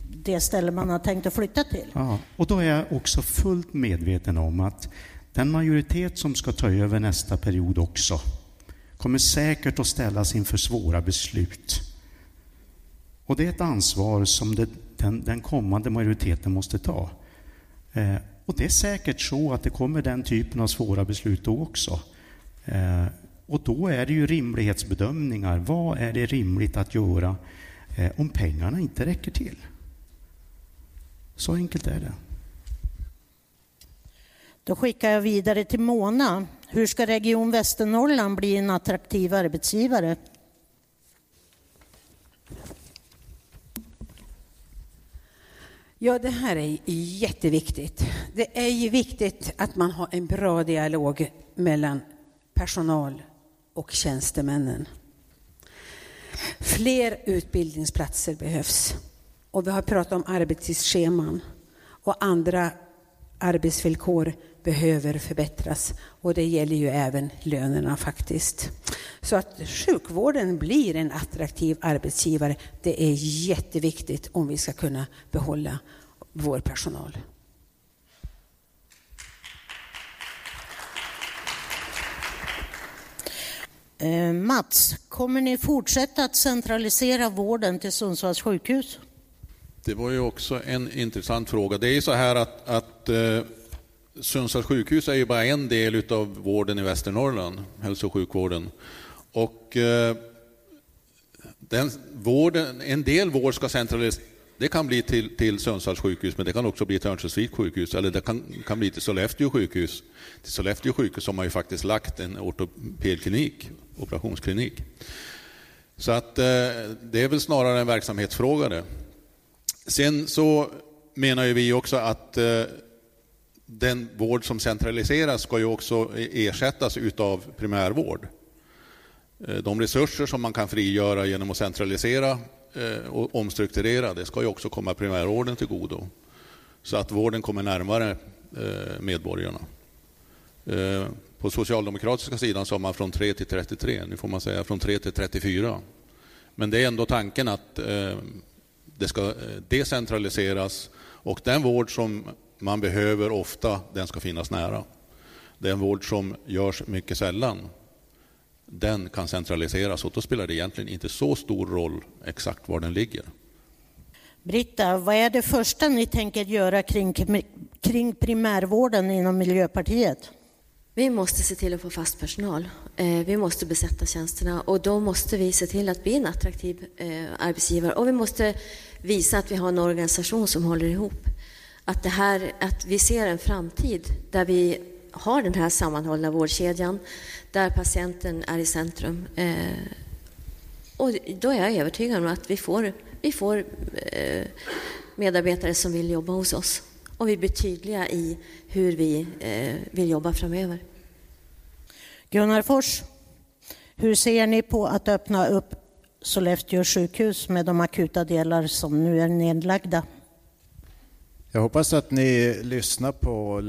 det ställe man har tänkt att flytta till. Ja, och då är jag också fullt medveten om att den majoritet som ska ta över nästa period också kommer säkert att ställas inför svåra beslut. Och det är ett ansvar som det, den, den kommande majoriteten måste ta. Eh, och det är säkert så att det kommer den typen av svåra beslut då också. Eh, och då är det ju rimlighetsbedömningar. Vad är det rimligt att göra eh, om pengarna inte räcker till? Så enkelt är det. Då skickar jag vidare till Mona. Hur ska Region Västernorrland bli en attraktiv arbetsgivare? Ja, det här är jätteviktigt. Det är ju viktigt att man har en bra dialog mellan personal och tjänstemännen. Fler utbildningsplatser behövs. Och vi har pratat om arbetstidsscheman och andra arbetsvillkor behöver förbättras och det gäller ju även lönerna faktiskt. Så att sjukvården blir en attraktiv arbetsgivare, det är jätteviktigt om vi ska kunna behålla vår personal. Eh, Mats, kommer ni fortsätta att centralisera vården till Sundsvalls sjukhus? Det var ju också en intressant fråga. Det är ju så här att, att eh, Sundsvalls sjukhus är ju bara en del av vården i Västernorrland, hälso och sjukvården. Och eh, den vården, en del vård ska centraliseras. Det kan bli till, till Sundsvalls sjukhus, men det kan också bli till Örnsköldsviks sjukhus, eller det kan, kan bli till Sollefteå sjukhus. Till Sollefteå sjukhus har man ju faktiskt lagt en ortopedklinik, operationsklinik. Så att eh, det är väl snarare en verksamhetsfråga det. Sen så menar ju vi också att eh, den vård som centraliseras ska ju också e- ersättas utav primärvård. Eh, de resurser som man kan frigöra genom att centralisera eh, och omstrukturera, det ska ju också komma primärvården till godo. Så att vården kommer närmare eh, medborgarna. På socialdemokratiska sidan sa man från 3 till 33, nu får man säga från 3 till 34. Men det är ändå tanken att det ska decentraliseras och den vård som man behöver ofta, den ska finnas nära. Den vård som görs mycket sällan, den kan centraliseras och då spelar det egentligen inte så stor roll exakt var den ligger. Britta, vad är det första ni tänker göra kring, kring primärvården inom Miljöpartiet? Vi måste se till att få fast personal. Eh, vi måste besätta tjänsterna och då måste vi se till att bli en attraktiv eh, arbetsgivare och vi måste visa att vi har en organisation som håller ihop. Att, det här, att vi ser en framtid där vi har den här sammanhållna vårdkedjan, där patienten är i centrum. Eh, och då är jag övertygad om att vi får, vi får eh, medarbetare som vill jobba hos oss och vi blir tydliga i hur vi eh, vill jobba framöver. Gunnar Fors, hur ser ni på att öppna upp Sollefteå sjukhus med de akuta delar som nu är nedlagda? Jag hoppas att ni lyssnar på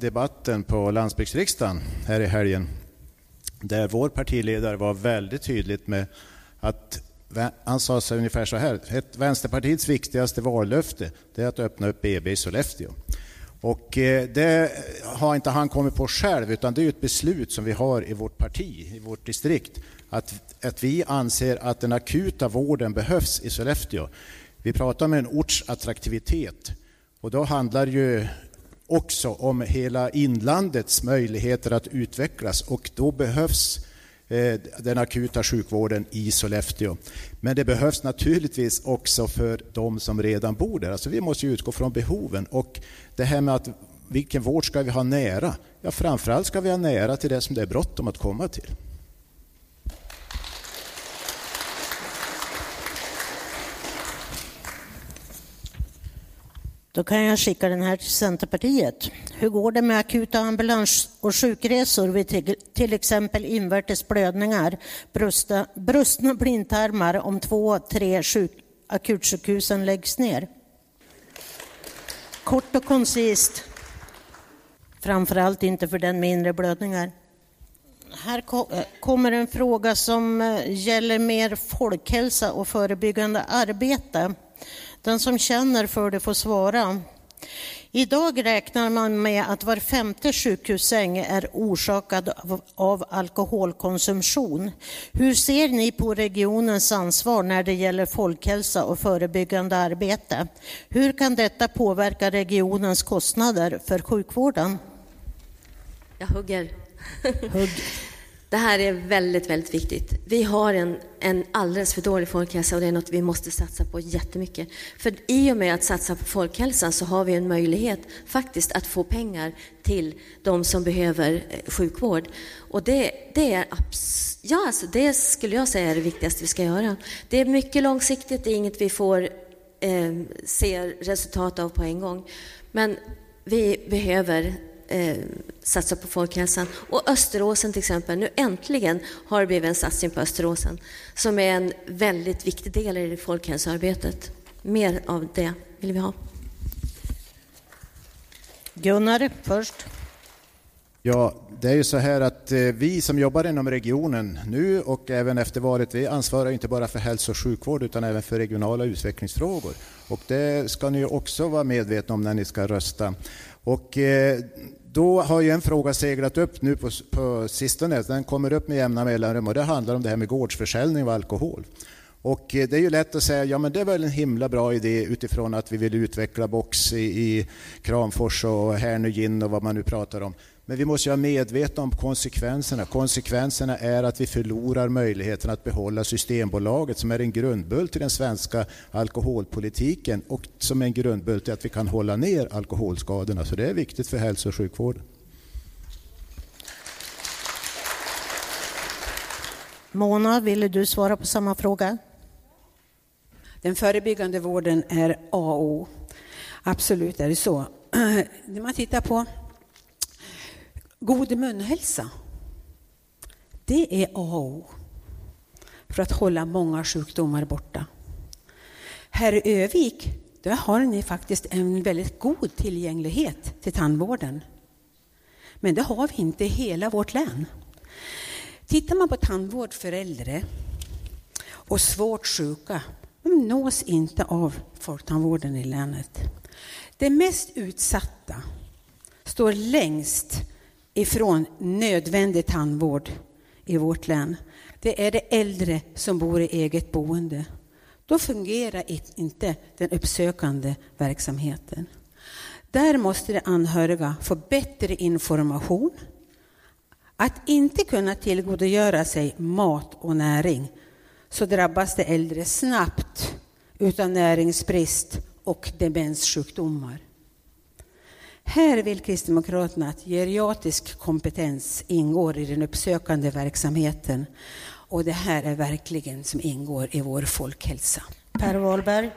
debatten på landsbygdsriksdagen här i helgen där vår partiledare var väldigt tydligt med att han sa sig ungefär så här, ett Vänsterpartiets viktigaste vallöfte är att öppna upp BB i Sollefteå. Och eh, det har inte han kommit på själv, utan det är ett beslut som vi har i vårt parti, i vårt distrikt, att, att vi anser att den akuta vården behövs i Sollefteå. Vi pratar om en orts attraktivitet och då handlar det ju också om hela inlandets möjligheter att utvecklas och då behövs eh, den akuta sjukvården i Sollefteå. Men det behövs naturligtvis också för de som redan bor där. Alltså vi måste utgå från behoven. Och det här med att vilken vård ska vi ha nära? Ja, framförallt ska vi ha nära till det som det är bråttom att komma till. Då kan jag skicka den här till Centerpartiet. Hur går det med akuta ambulans och sjukresor vid till exempel invärtes blödningar, brustna, brustna blindtarmar om två, tre sjuk, akutsjukhusen läggs ner? Kort och koncist. Framförallt inte för den med inre blödningar. Här kommer en fråga som eh, gäller mer folkhälsa och förebyggande arbete. Den som känner för det får svara. Idag räknar man med att var femte sjukhussäng är orsakad av, av, alkoholkonsumtion. Hur ser ni på regionens ansvar när det gäller folkhälsa och förebyggande arbete? Hur kan detta påverka regionens kostnader för sjukvården? Jag hugger. Hugg. Det här är väldigt, väldigt viktigt. Vi har en, en alldeles för dålig folkhälsa och det är något vi måste satsa på jättemycket. För i och med att satsa på folkhälsan så har vi en möjlighet faktiskt att få pengar till de som behöver eh, sjukvård. Och det, det är ja, alltså det skulle jag säga är det viktigaste vi ska göra. Det är mycket långsiktigt, det är inget vi får eh, se resultat av på en gång. Men vi behöver eh, satsa på folkhälsan. Och Österåsen till exempel, nu äntligen har det blivit en satsning på Österåsen som är en väldigt viktig del i folkhälsoarbetet. Mer av det vill vi ha. Gunnar först. Ja, det är ju så här att eh, vi som jobbar inom regionen nu och även efter valet, vi ansvarar inte bara för hälso och sjukvård utan även för regionala utvecklingsfrågor. Och det ska ni också vara medvetna om när ni ska rösta. Och eh, då har ju en fråga seglat upp nu på, på sistone, den kommer upp med jämna mellanrum och det handlar om det här med gårdsförsäljning av alkohol. Och eh, det är ju lätt att säga, ja men det är väl en himla bra idé utifrån att vi vill utveckla Box i, i Kramfors och Härnö Gin och vad man nu pratar om. Men vi måste vara medvetna om konsekvenserna. Konsekvenserna är att vi förlorar möjligheten att behålla Systembolaget som är en grundbult i den svenska alkoholpolitiken och som är en grundbult i att vi kan hålla ner alkoholskadorna. Så det är viktigt för hälso och sjukvården. Mona, ville du svara på samma fråga? Den förebyggande vården är A och O. Absolut är det så. När man tittar på god munhälsa, det är A och O för att hålla många sjukdomar borta. Här i Övik, där har ni faktiskt en väldigt god tillgänglighet till tandvården. Men det har vi inte i hela vårt län. Tittar man på tandvård för äldre och svårt sjuka, de nås inte av folktandvården i länet. De mest utsatta står längst ifrån nödvändig tandvård i vårt län. Det är de äldre som bor i eget boende. Då fungerar inte den uppsökande verksamheten. Där måste de anhöriga få bättre information. Att inte kunna tillgodogöra sig mat och näring så drabbas de äldre snabbt utan näringsbrist och demenssjukdomar. Här vill Kristdemokraterna att geriatrisk kompetens ingår i den uppsökande verksamheten och det här är verkligen som ingår i vår folkhälsa. Per Wahlberg.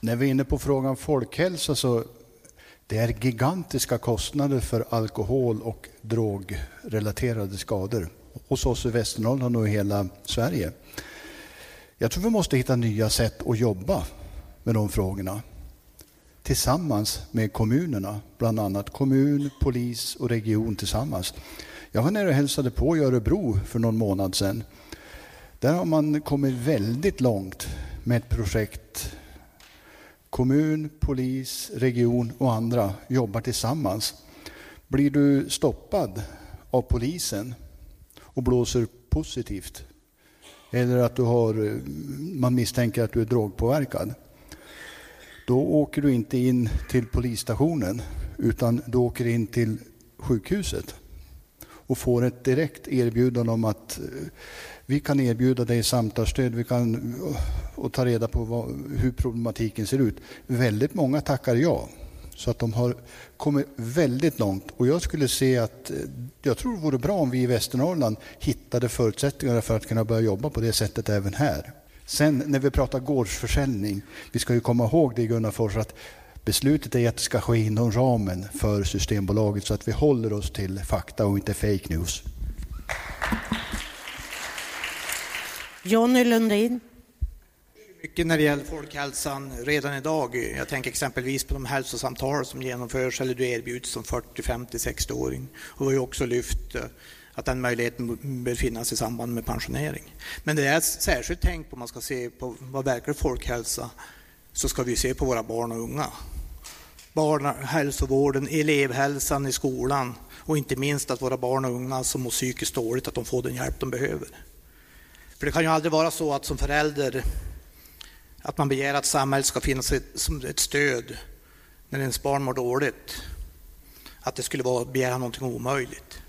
När vi är inne på frågan folkhälsa så det är gigantiska kostnader för alkohol och drogrelaterade skador hos oss i Västernorrland och i hela Sverige. Jag tror vi måste hitta nya sätt att jobba med de frågorna tillsammans med kommunerna, bland annat kommun, polis och region tillsammans. Jag var nere och hälsade på i Örebro för någon månad sedan. Där har man kommit väldigt långt med ett projekt. Kommun, polis, region och andra jobbar tillsammans. Blir du stoppad av polisen och blåser positivt eller att du har, eh, man misstänker att du är drogpåverkad då åker du inte in till polisstationen utan du åker in till sjukhuset och får ett direkt erbjudande om att eh, vi kan erbjuda dig samtalsstöd vi kan, eh, och ta reda på vad, hur problematiken ser ut. Väldigt många tackar ja. Så att de har kommit väldigt långt. Och jag skulle se att, eh, jag tror det vore bra om vi i Västernorrland hittade förutsättningar för att kunna börja jobba på det sättet även här. Sen när vi pratar gårdsförsäljning, vi ska ju komma ihåg det Gunnar Fors, att beslutet är att det ska ske inom ramen för Systembolaget så att vi håller oss till fakta och inte fake news. Jonny Lundin. Mycket när det gäller folkhälsan redan idag. Jag tänker exempelvis på de hälsosamtal som genomförs eller du erbjuds som 40, 50, 60-åring. Och vi har också lyft eh, att den möjligheten bör finnas i samband med pensionering. Men det är särskilt tänkt på, om man ska se på vad verklig folkhälsa, så ska vi se på våra barn och unga. Barnhälsovården, elevhälsan i skolan och inte minst att våra barn och unga som mår psykiskt dåligt, att de får den hjälp de behöver. För det kan ju aldrig vara så att som förälder att man begär att samhället ska finnas som ett stöd när ens barn mår dåligt. Att det skulle vara att begära någonting omöjligt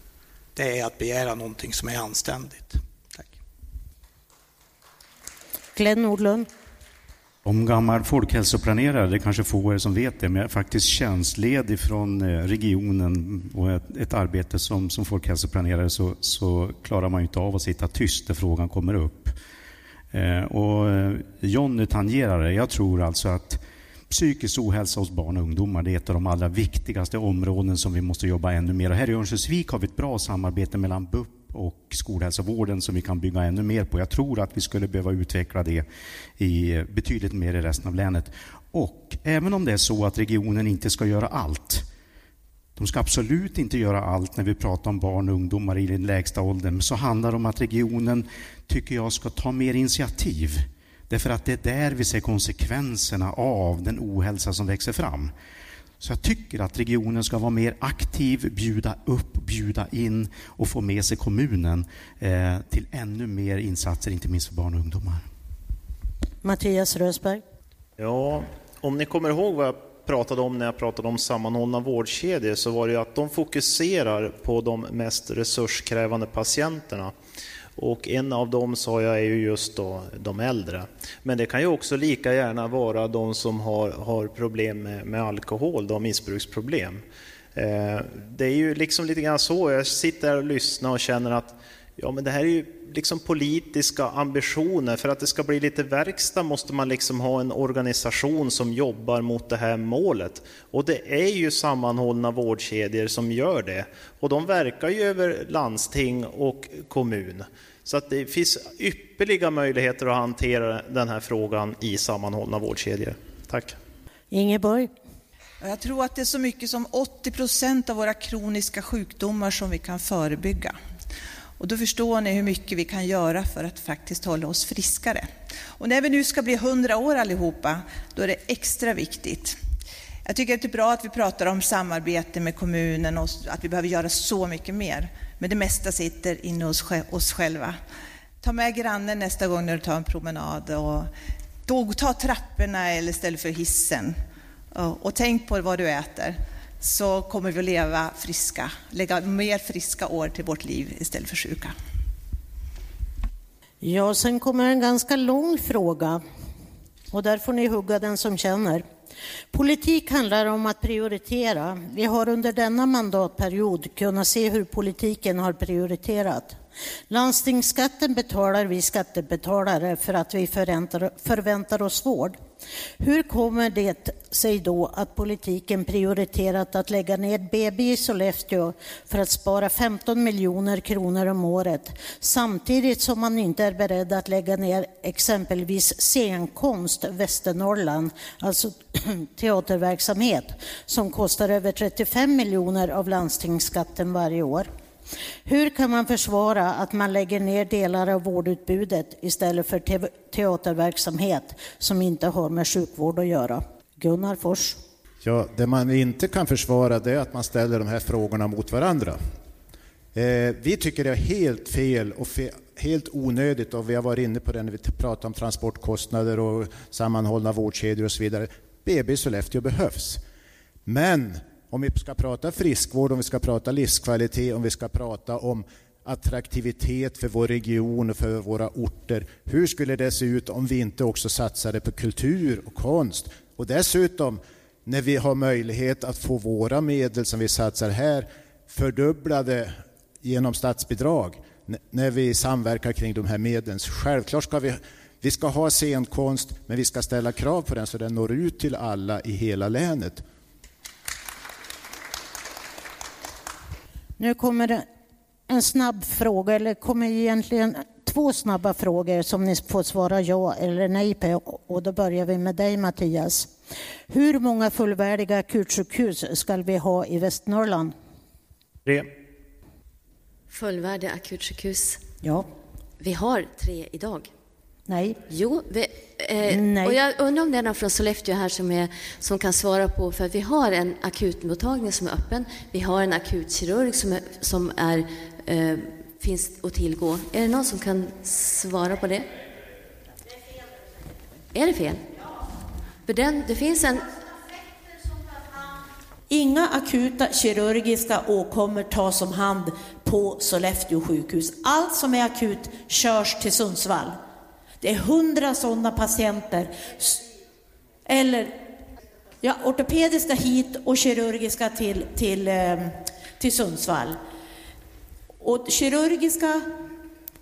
det är att begära någonting som är anständigt. Tack. Glenn Nordlund. Om gammal folkhälsoplanerare, det kanske få er som vet det, men jag är faktiskt tjänstledig från eh, regionen och ett, ett arbete som, som folkhälsoplanerare så, så klarar man inte av att sitta tyst när frågan kommer upp. Eh, och eh, Jonny tangerar det. Jag tror alltså att Psykisk ohälsa hos barn och ungdomar det är ett av de allra viktigaste områden som vi måste jobba ännu mer. Och här i Örnsköldsvik har vi ett bra samarbete mellan BUP och skolhälsovården som vi kan bygga ännu mer på. Jag tror att vi skulle behöva utveckla det i betydligt mer i resten av länet. Och även om det är så att regionen inte ska göra allt, de ska absolut inte göra allt när vi pratar om barn och ungdomar i den lägsta åldern, så handlar det om att regionen, tycker jag, ska ta mer initiativ. Därför att det är där vi ser konsekvenserna av den ohälsa som växer fram. Så jag tycker att regionen ska vara mer aktiv, bjuda upp, bjuda in och få med sig kommunen eh, till ännu mer insatser, inte minst för barn och ungdomar. Mattias Rösberg. Ja, om ni kommer ihåg vad jag pratade om när jag pratade om sammanhållna vårdkedjor så var det ju att de fokuserar på de mest resurskrävande patienterna. Och en av dem sa jag är ju just då de äldre. Men det kan ju också lika gärna vara de som har, har problem med, med alkohol, de missbruksproblem. Eh, det är ju liksom lite grann så, jag sitter här och lyssnar och känner att ja, men det här är ju liksom politiska ambitioner. För att det ska bli lite verkstad måste man liksom ha en organisation som jobbar mot det här målet. Och det är ju sammanhållna vårdkedjor som gör det. Och de verkar ju över landsting och kommun. Så att det finns ypperliga möjligheter att hantera den här frågan i sammanhållna vårdkedjor. Tack. Ingeborg. Jag tror att det är så mycket som 80 procent av våra kroniska sjukdomar som vi kan förebygga. Och då förstår ni hur mycket vi kan göra för att faktiskt hålla oss friskare. Och när vi nu ska bli 100 år allihopa, då är det extra viktigt. Jag tycker att det är bra att vi pratar om samarbete med kommunen och att vi behöver göra så mycket mer. Men det mesta sitter inne hos oss själva. Ta med grannen nästa gång när du tar en promenad och då ta trapporna eller istället för hissen. Och tänk på vad du äter så kommer vi att leva friska, lägga mer friska år till vårt liv istället för sjuka. Ja, sen kommer en ganska lång fråga och där får ni hugga den som känner. Politik handlar om att prioritera. Vi har under denna mandatperiod kunnat se hur politiken har prioriterat. Landstingsskatten betalar vi skattebetalare för att vi förväntar, förväntar oss vård. Hur kommer det sig då att politiken prioriterat att lägga ner BB i Sollefteå för att spara 15 miljoner kronor om året samtidigt som man inte är beredd att lägga ner exempelvis scenkonst Västernorrland, alltså teaterverksamhet som kostar över 35 miljoner av landstingsskatten varje år? Hur kan man försvara att man lägger ner delar av vårdutbudet istället för te teaterverksamhet som inte har med sjukvård att göra? Gunnar Fors. Ja, det man inte kan försvara det är att man ställer de här frågorna mot varandra. Eh, vi tycker det är helt fel och fe helt onödigt och vi har varit inne på det när vi pratar om transportkostnader och sammanhållna vårdkedjor och så vidare. BB i Sollefteå behövs. Men om vi ska prata friskvård, om vi ska prata livskvalitet, om vi ska prata om attraktivitet för vår region och för våra orter. Hur skulle det se ut om vi inte också satsade på kultur och konst? Och dessutom, när vi har möjlighet att få våra medel som vi satsar här fördubblade genom statsbidrag, när vi samverkar kring de här medlen. Självklart ska vi, vi ska ha scenkonst, men vi ska ställa krav på den så den når ut till alla i hela länet. Nu kommer en snabb fråga, eller kommer egentligen två snabba frågor som ni får svara ja eller nej på. Och då börjar vi med dig Mattias. Hur många fullvärdiga akutsjukhus ska vi ha i Västernorrland? Tre. Fullvärdiga akutsjukhus? Ja. Vi har tre idag. Nej. Jo, vi, eh, Nej. och jag undrar om det är någon från Sollefteå här som, är, som kan svara på, för vi har en akutmottagning som är öppen. Vi har en akutkirurg som, är, som är, eh, finns att tillgå. Är det någon som kan svara på det? Är det fel? För den, det finns en... Inga akuta kirurgiska åkommor tas om hand på Sollefteå sjukhus. Allt som är akut körs till Sundsvall. Det är hundra sådana patienter. Eller ja, ortopediska hit och kirurgiska till, till, ehm, till Sundsvall. Och kirurgiska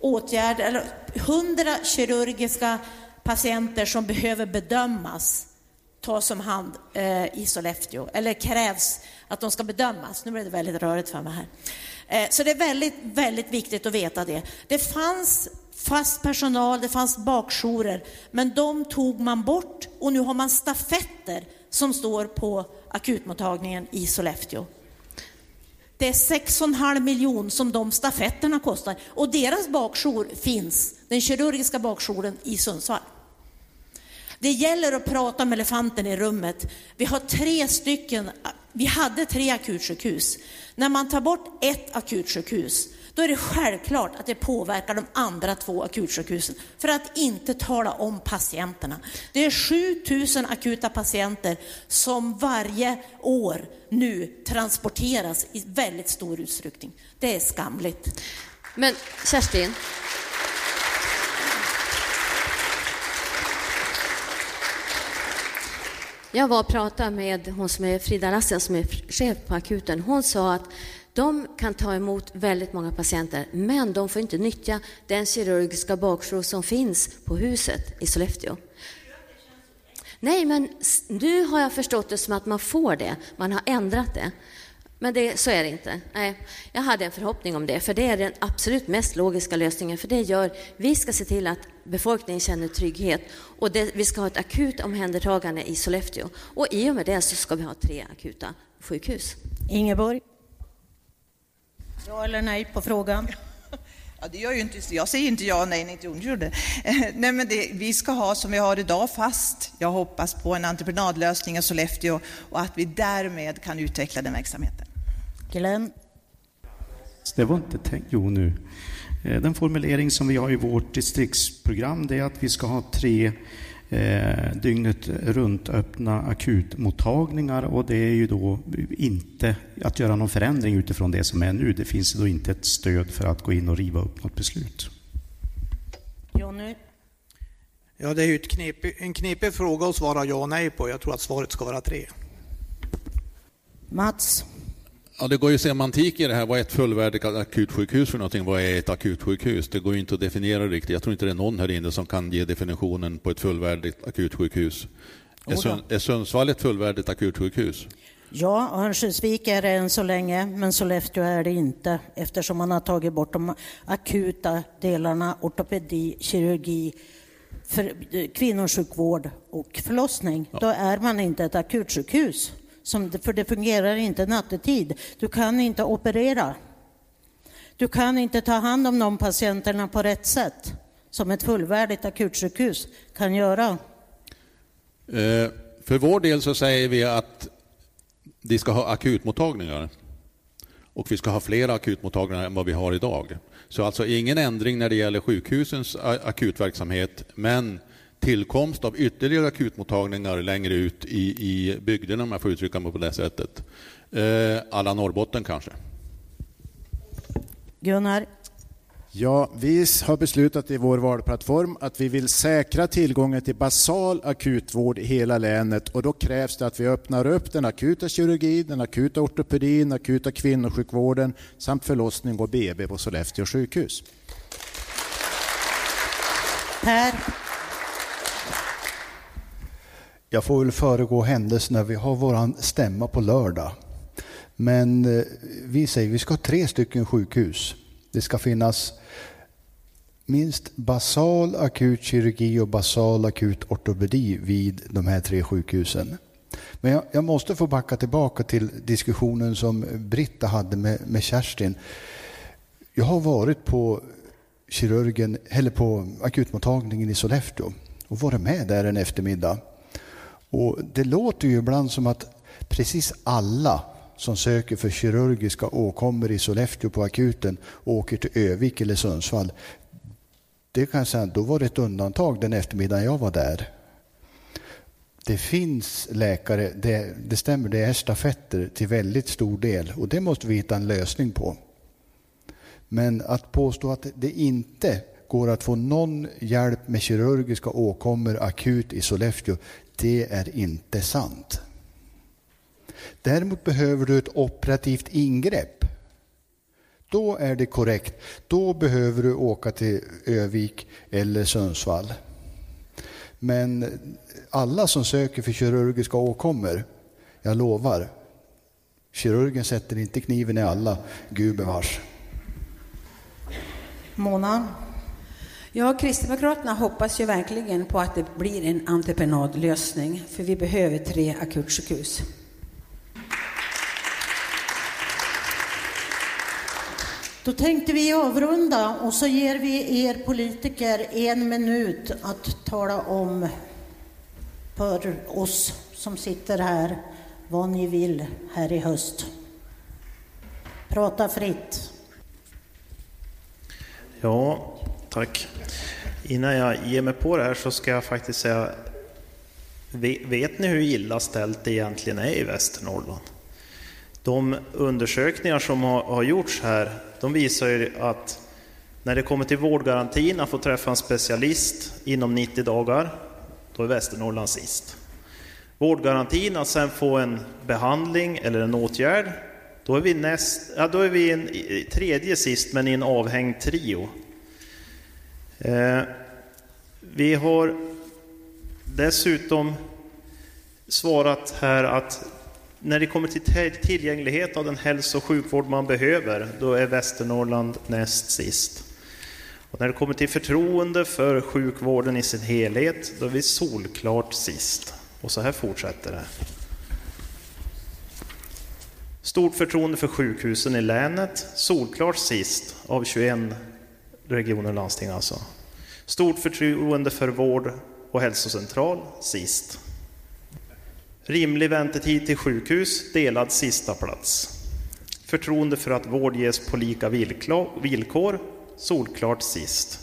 åtgärder, eller hundra kirurgiska patienter som behöver bedömas tas om hand eh, i Sollefteå, eller krävs att de ska bedömas. Nu blev det väldigt rörigt för mig här. Eh, så det är väldigt, väldigt viktigt att veta det. Det fanns fast personal, det fanns bakjourer, men de tog man bort och nu har man stafetter som står på akutmottagningen i Sollefteå. Det är 6,5 miljoner som de stafetterna kostar och deras bakjour finns, den kirurgiska bakjouren i Sundsvall. Det gäller att prata med elefanten i rummet. Vi har tre stycken, vi hade tre akutsjukhus. När man tar bort ett akutsjukhus, då är det självklart att det påverkar de andra två akutsjukhusen. För att inte tala om patienterna. Det är 7000 akuta patienter som varje år nu transporteras i väldigt stor utsträckning. Det är skamligt. Men Kerstin, Jag var och pratade med hon som är Frida Lassen som är chef på akuten. Hon sa att de kan ta emot väldigt många patienter, men de får inte nyttja den kirurgiska bakjour som finns på huset i Sollefteå. Nej, men nu har jag förstått det som att man får det. Man har ändrat det. Men det, så är det inte. Nej, jag hade en förhoppning om det, för det är den absolut mest logiska lösningen. För det gör, vi ska se till att befolkningen känner trygghet och det, vi ska ha ett akut omhändertagande i Sollefteå. Och i och med det så ska vi ha tre akuta sjukhus. Ingeborg? Ja eller nej på frågan? Ja, det gör ju inte, jag säger inte ja, nej, inte hon gjorde. Nej, men det, vi ska ha som vi har idag fast. Jag hoppas på en entreprenadlösning i Sollefteå och att vi därmed kan utveckla den verksamheten. Glenn? Det var inte tänkt, jo nu. Eh, den formulering som vi har i vårt distriktsprogram det är att vi ska ha tre eh, dygnet runt öppna akutmottagningar och det är ju då inte att göra någon förändring utifrån det som är nu. Det finns då inte ett stöd för att gå in och riva upp något beslut. Jonny? Ja, det är ju knep, en knepig fråga att svara ja och nej på. Jag tror att svaret ska vara tre. Mats? Ja, det går ju semantik i det här. Vad är ett fullvärdigt akutsjukhus för någonting? Vad är ett akutsjukhus? Det går ju inte att definiera riktigt. Jag tror inte det är någon här inne som kan ge definitionen på ett fullvärdigt akutsjukhus. Är, är Sundsvall ett fullvärdigt akutsjukhus? Ja, Örnsköldsvik är det än så länge, men Sollefteå är det inte eftersom man har tagit bort de akuta delarna, ortopedi, kirurgi, för, kvinnosjukvård och förlossning. Ja. Då är man inte ett akutsjukhus. Som, för det fungerar inte nattetid. Du kan inte operera. Du kan inte ta hand om de patienterna på rätt sätt som ett fullvärdigt akutsjukhus kan göra. Eh, för vår del så säger vi att vi ska ha akutmottagningar och vi ska ha fler akutmottagningar än vad vi har idag. Så alltså ingen ändring när det gäller sjukhusens akutverksamhet, men tillkomst av ytterligare akutmottagningar längre ut i, i bygderna, om jag får uttrycka mig på det sättet. Eh, alla Norrbotten kanske. Gunnar? Ja, vi har beslutat i vår valplattform att vi vill säkra tillgången till basal akutvård i hela länet och då krävs det att vi öppnar upp den akuta kirurgin, den akuta ortopedin, den akuta kvinnosjukvården samt förlossning och BB på Sollefteå sjukhus. Per? Jag får väl föregå händelserna. Vi har vår stämma på lördag. Men eh, vi säger att vi ska ha tre stycken sjukhus. Det ska finnas minst basal akut kirurgi och basal akut ortopedi vid de här tre sjukhusen. Men jag, jag måste få backa tillbaka till diskussionen som Britta hade med, med Kerstin. Jag har varit på kirurgen, eller på akutmottagningen i Sollefteå och varit med där en eftermiddag. Och det låter ju ibland som att precis alla som söker för kirurgiska åkommor i Sollefteå på akuten åker till Övik eller Sundsvall. Det kan jag säga, då var det ett undantag den eftermiddagen jag var där. Det finns läkare, det, det stämmer, det är stafetter till väldigt stor del och det måste vi hitta en lösning på. Men att påstå att det inte går att få någon hjälp med kirurgiska åkommor akut i Sollefteå, det är inte sant. Däremot behöver du ett operativt ingrepp. Då är det korrekt. Då behöver du åka till Övik eller Sundsvall. Men alla som söker för kirurgiska åkommor, jag lovar, kirurgen sätter inte kniven i alla, gubevars. Mona? Ja, Kristdemokraterna hoppas ju verkligen på att det blir en entreprenadlösning, för vi behöver tre akutsjukhus. Då tänkte vi avrunda och så ger vi er politiker en minut att tala om för oss som sitter här vad ni vill här i höst. Prata fritt. Ja, tack. Innan jag ger mig på det här så ska jag faktiskt säga, vet ni hur illa ställt det egentligen är i Västernorrland? De undersökningar som har, gjorts här, de visar ju att när det kommer till vårdgarantin, att få träffa en specialist inom 90 dagar, då är Västernorrland sist. Vårdgarantin, att sen få en behandling eller en åtgärd, då är vi, näst, ja, då är vi en, tredje sist, men i en avhängd trio. Eh, vi har dessutom svarat här att när det kommer till tillgänglighet av den hälso och sjukvård man behöver, då är Västernorrland näst sist. Och när det kommer till förtroende för sjukvården i sin helhet, då är vi solklart sist. Och så här fortsätter det. Stort förtroende för sjukhusen i länet, solklart sist av 21 regioner och landsting alltså. Stort förtroende för vård och hälsocentral, sist. Rimlig väntetid till sjukhus, delad sista plats. Förtroende för att vård ges på lika villkor, solklart sist.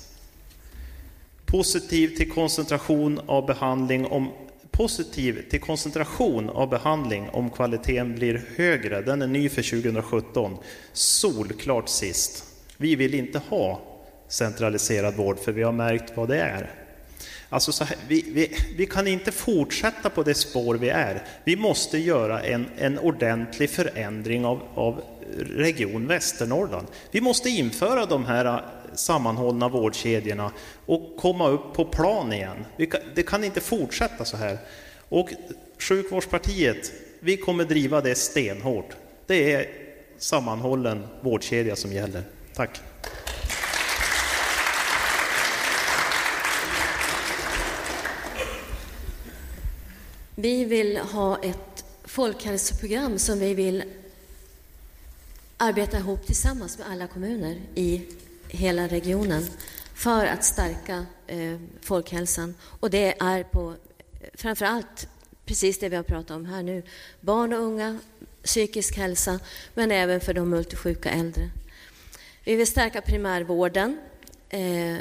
Positiv till koncentration av behandling om positiv till koncentration av behandling om kvaliteten blir högre. Den är ny för 2017. Solklart sist. Vi vill inte ha centraliserad vård för vi har märkt vad det är. Alltså här, vi, vi, vi, kan inte fortsätta på det spår vi är. Vi måste göra en, en ordentlig förändring av, av Region Västernorrland. Vi måste införa de här äh, sammanhållna vårdkedjorna och komma upp på plan igen. Kan, det kan inte fortsätta så här. Och Sjukvårdspartiet, vi kommer driva det stenhårt. Det är sammanhållen vårdkedja som gäller. Tack. Vi vill ha ett folkhälsoprogram som vi vill arbeta ihop tillsammans med alla kommuner i hela regionen för att stärka eh, folkhälsan. Och det är på eh, framför allt precis det vi har pratat om här nu. Barn och unga, psykisk hälsa, men även för de multisjuka äldre. Vi vill stärka primärvården. Eh,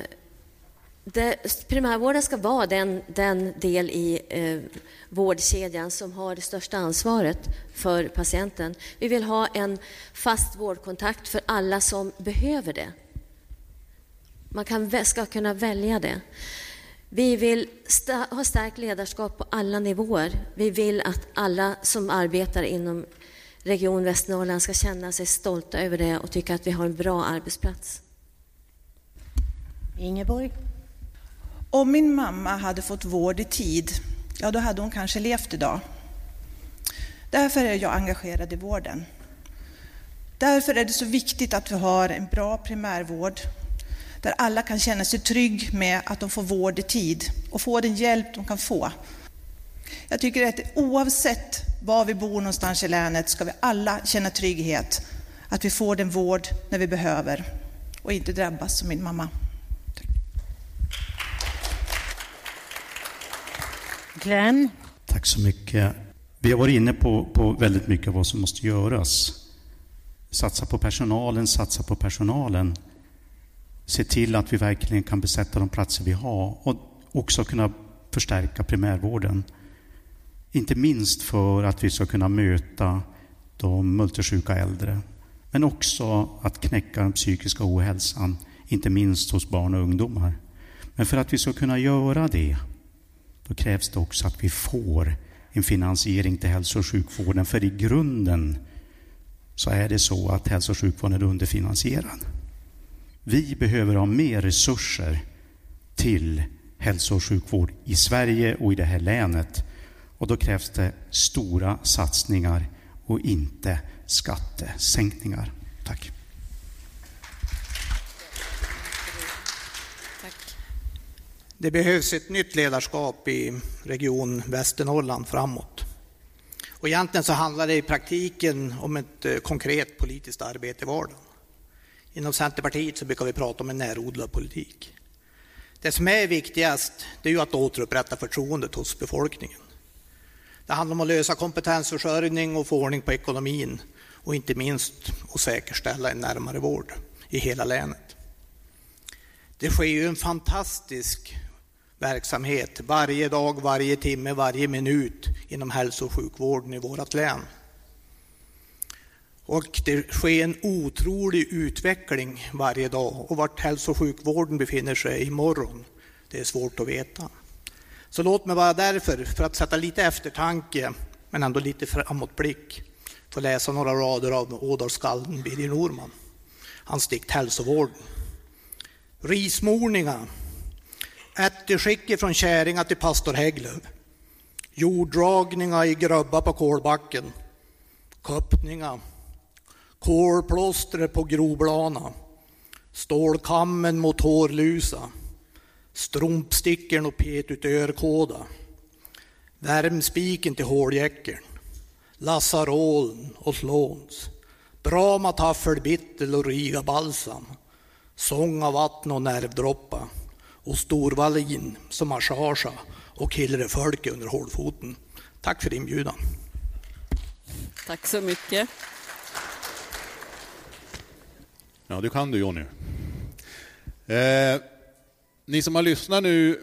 det, primärvården ska vara den, den del i eh, vårdkedjan som har det största ansvaret för patienten. Vi vill ha en fast vårdkontakt för alla som behöver det. Man kan, ska kunna välja det. Vi vill sta, ha starkt ledarskap på alla nivåer. Vi vill att alla som arbetar inom Region Västernorrland ska känna sig stolta över det och tycka att vi har en bra arbetsplats. Ingeborg? Om min mamma hade fått vård i tid, ja då hade hon kanske levt idag. Därför är jag engagerad i vården. Därför är det så viktigt att vi har en bra primärvård där alla kan känna sig trygg med att de får vård i tid och får den hjälp de kan få. Jag tycker att oavsett var vi bor någonstans i länet ska vi alla känna trygghet, att vi får den vård när vi behöver och inte drabbas som min mamma. Glenn? Tack så mycket. Vi har varit inne på, på väldigt mycket av vad som måste göras. Satsa på personalen, satsa på personalen. Se till att vi verkligen kan besätta de platser vi har och också kunna förstärka primärvården. Inte minst för att vi ska kunna möta de multisjuka äldre. Men också att knäcka den psykiska ohälsan, inte minst hos barn och ungdomar. Men för att vi ska kunna göra det då krävs det också att vi får en finansiering till hälso och sjukvården. För i grunden så är det så att hälso och sjukvården är underfinansierad. Vi behöver ha mer resurser till hälso och sjukvård i Sverige och i det här länet. Och då krävs det stora satsningar och inte skattesänkningar. Tack. Det behövs ett nytt ledarskap i Region Västernorrland framåt. Och egentligen så handlar det i praktiken om ett eh, konkret politiskt arbete i vardagen. Inom Centerpartiet så brukar vi prata om en närodlad politik. Det som är viktigast det är ju att återupprätta förtroendet hos befolkningen. Det handlar om att lösa kompetensförsörjning och få ordning på ekonomin och inte minst att säkerställa en närmare vård i hela länet. Det sker ju en fantastisk verksamhet varje dag, varje timme, varje minut inom hälso och sjukvården i vårt län. Och det sker en otrolig utveckling varje dag och vart hälso och sjukvården befinner sig imorgon, det är svårt att veta. Så låt mig bara därför, för att sätta lite eftertanke, men ändå lite framåtblick, få läsa några rader av Ådalsskalden Birger Norman. Hans dikt Hälsovården. Rismorningarna ätteskicket från Käringa till pastor Hägglöf. Jorddragningar i grubba på kolbacken. Köpningar. Kolplåster på groblana. Stålkammen mot hårlusa. Strumpstickern och pet ut örkåda. Värmspiken till håljäckeln. Lasarolen och slåns. Brama taffelbittel och riga balsam. Sång av vatten och nervdroppa. Och Storvallin som massage och Hillrefolke under hålfoten. Tack för inbjudan. Tack så mycket. Ja, det kan du Jonny. Eh, ni som har lyssnat nu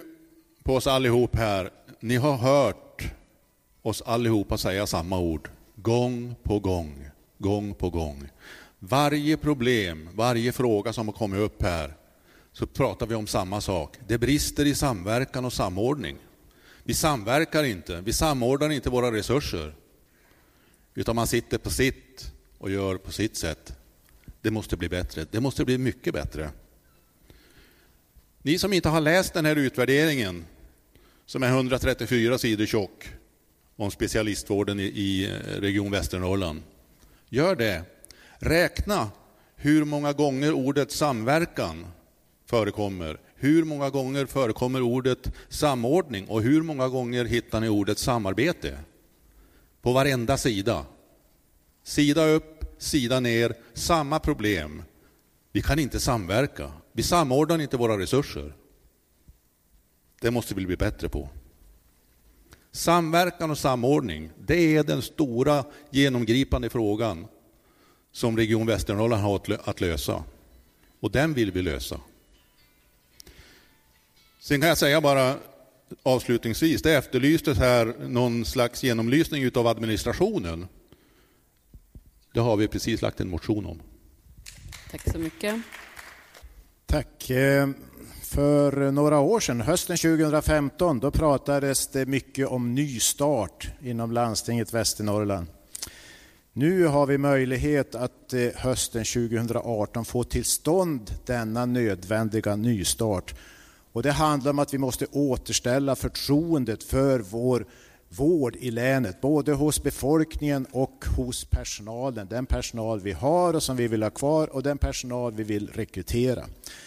på oss allihop här, ni har hört oss allihopa säga samma ord. Gång på gång, gång på gång. Varje problem, varje fråga som har kommit upp här, så pratar vi om samma sak. Det brister i samverkan och samordning. Vi samverkar inte, vi samordnar inte våra resurser. Utan man sitter på sitt och gör på sitt sätt. Det måste bli bättre. Det måste bli mycket bättre. Ni som inte har läst den här utvärderingen, som är 134 sidor tjock, om specialistvården i eh, Region Västernorrland. Gör det. Räkna hur många gånger ordet samverkan förekommer. Hur många gånger förekommer ordet samordning och hur många gånger hittar ni ordet samarbete? På varenda sida. Sida upp, sida ner, samma problem. Vi kan inte samverka. Vi samordnar inte våra resurser. Det måste vi bli bättre på. Samverkan och samordning, det är den stora genomgripande frågan som Region Västernorrland har att lösa. Och den vill vi lösa. Sen kan jag säga bara avslutningsvis, det efterlystes här någon slags genomlysning av administrationen. Det har vi precis lagt en motion om. Tack så mycket. Tack. Eh, för några år sedan, hösten 2015, då pratades det mycket om nystart inom landstinget Västernorrland. Nu har vi möjlighet att eh, hösten 2018 få till stånd denna nödvändiga nystart. Och det handlar om att vi måste återställa förtroendet för vår vård i länet, både hos befolkningen och hos personalen. Den personal vi har och som vi vill ha kvar och den personal vi vill rekrytera.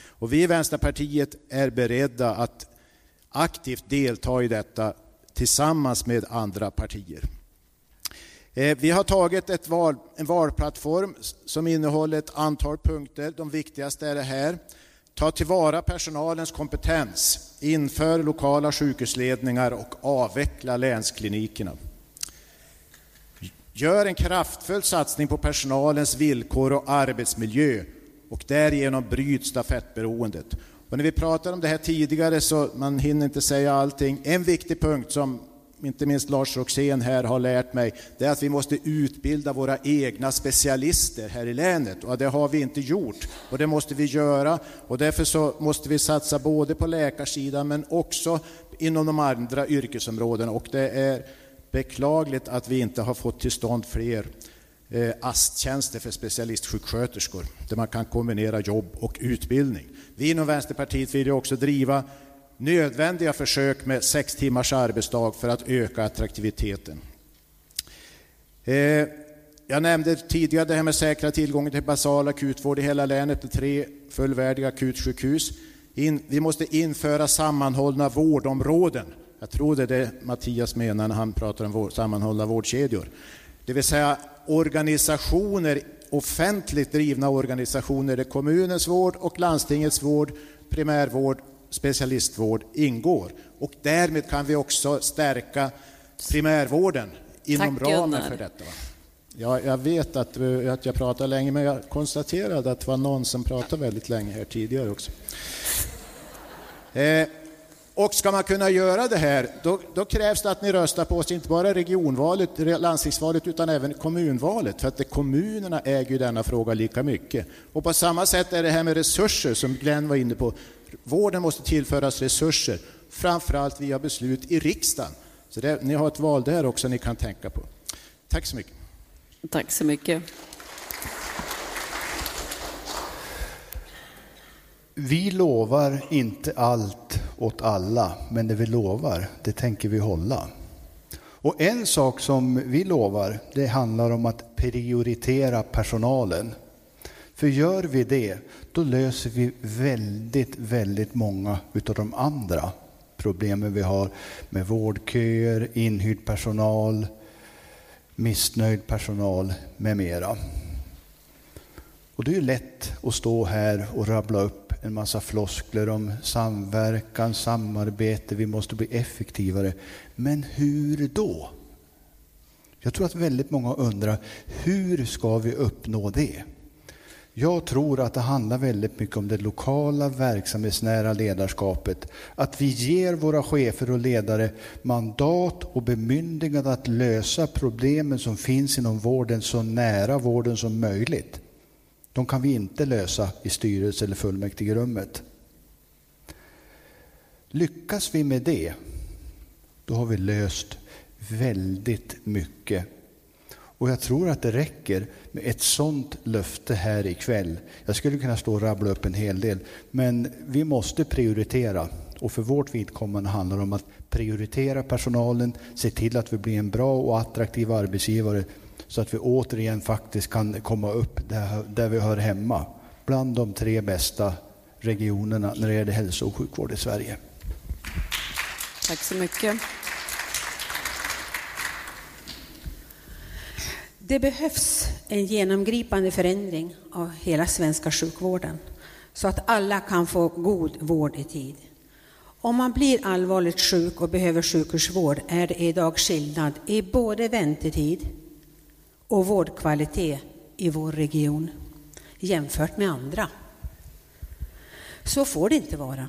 Och vi i Vänsterpartiet är beredda att aktivt delta i detta tillsammans med andra partier. Eh, vi har tagit ett val, en valplattform som innehåller ett antal punkter. De viktigaste är det här. Ta tillvara personalens kompetens, inför lokala sjukhusledningar och avveckla länsklinikerna. Gör en kraftfull satsning på personalens villkor och arbetsmiljö och därigenom bryt stafettberoendet. Och när vi pratade om det här tidigare så man hinner inte säga allting. En viktig punkt som inte minst Lars Roxén här har lärt mig, det är att vi måste utbilda våra egna specialister här i länet. Och det har vi inte gjort och det måste vi göra. Och därför så måste vi satsa både på läkarsidan men också inom de andra yrkesområdena. Och det är beklagligt att vi inte har fått till stånd fler eh, AST-tjänster för specialistsjuksköterskor, där man kan kombinera jobb och utbildning. Vi inom Vänsterpartiet vill ju också driva nödvändiga försök med sex timmars arbetsdag för att öka attraktiviteten. Eh, jag nämnde tidigare det här med säkra tillgången till basal akutvård i hela länet med tre fullvärdiga akutsjukhus. vi måste införa sammanhållna vårdområden. Jag tror det är det Mattias menar när han pratar om sammanhållna vårdkedjor. Det vill säga organisationer, offentligt drivna organisationer där kommunens vård och landstingets vård, primärvård, specialistvård ingår. Och därmed kan vi också stärka primärvården inom Tack, ramen Gunnar. för detta. Ja, jag vet att, eh, att jag pratar länge, men jag konstaterade att det var någon som pratade väldigt länge här tidigare också. Eh, och ska man kunna göra det här, då, då, krävs det att ni röstar på oss, inte bara regionvalet, landstingsvalet, utan även kommunvalet. För att det, kommunerna äger ju denna fråga lika mycket. Och på samma sätt är det här med resurser, som Glenn var inne på. Vården måste tillföras resurser, framförallt via beslut i riksdagen. Så det, ni har ett val där också ni kan tänka på. Tack så mycket. Tack så mycket. Vi lovar inte allt åt alla, men det vi lovar, det tänker vi hålla. Och en sak som vi lovar, det handlar om att prioritera personalen. För gör vi det, då löser vi väldigt, väldigt många utav de andra problemen vi har med vårdköer, inhyrd personal, missnöjd personal med mera. Och det är ju lätt att stå här och rabbla upp en massa floskler om samverkan, samarbete, vi måste bli effektivare. Men hur då? Jag tror att väldigt många undrar, hur ska vi uppnå det? Jag tror att det handlar väldigt mycket om det lokala verksamhetsnära ledarskapet. Att vi ger våra chefer och ledare mandat och bemyndigande att lösa problemen som finns inom vården så nära vården som möjligt. De kan vi inte lösa i styrelse eller fullmäktigerummet. Lyckas vi med det, då har vi löst väldigt mycket och jag tror att det räcker med ett sådant löfte här ikväll. Jag skulle kunna stå och rabbla upp en hel del, men vi måste prioritera. Och för vårt vidkommande handlar det om att prioritera personalen, se till att vi blir en bra och attraktiv arbetsgivare så att vi återigen faktiskt kan komma upp där, där vi hör hemma. Bland de tre bästa regionerna när det gäller hälso och sjukvård i Sverige. Tack så mycket. Det behövs en genomgripande förändring av hela svenska sjukvården så att alla kan få god vård i tid. Om man blir allvarligt sjuk och behöver sjukhusvård är det idag skillnad i både väntetid och vårdkvalitet i vår region jämfört med andra. Så får det inte vara.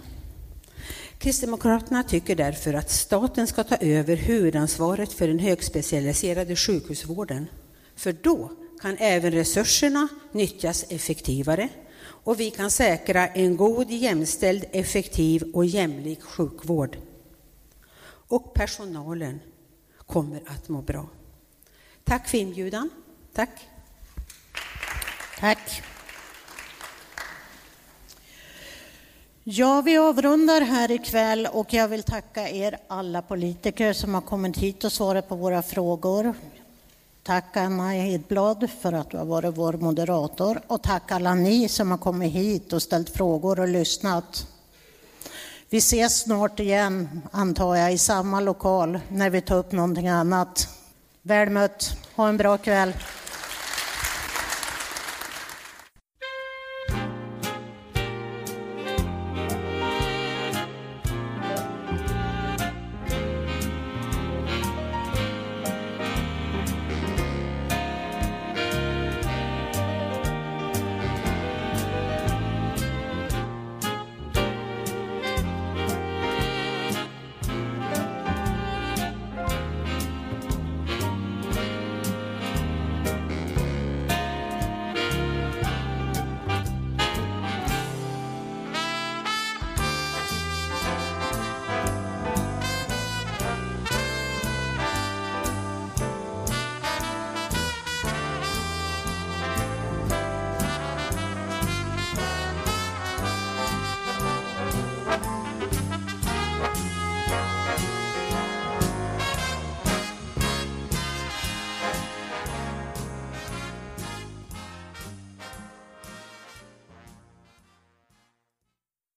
Kristdemokraterna tycker därför att staten ska ta över huvudansvaret för den högspecialiserade sjukhusvården för då kan även resurserna nyttjas effektivare och vi kan säkra en god, jämställd, effektiv och jämlik sjukvård. Och personalen kommer att må bra. Tack för inbjudan. Tack. Tack. Ja, vi avrundar här ikväll och jag vill tacka er alla politiker som har kommit hit och svarat på våra frågor. Tack Anna Hedblad för att du har varit vår moderator och tack alla ni som har kommit hit och ställt frågor och lyssnat. Vi ses snart igen, antar jag, i samma lokal när vi tar upp någonting annat. Väl mött. Ha en bra kväll.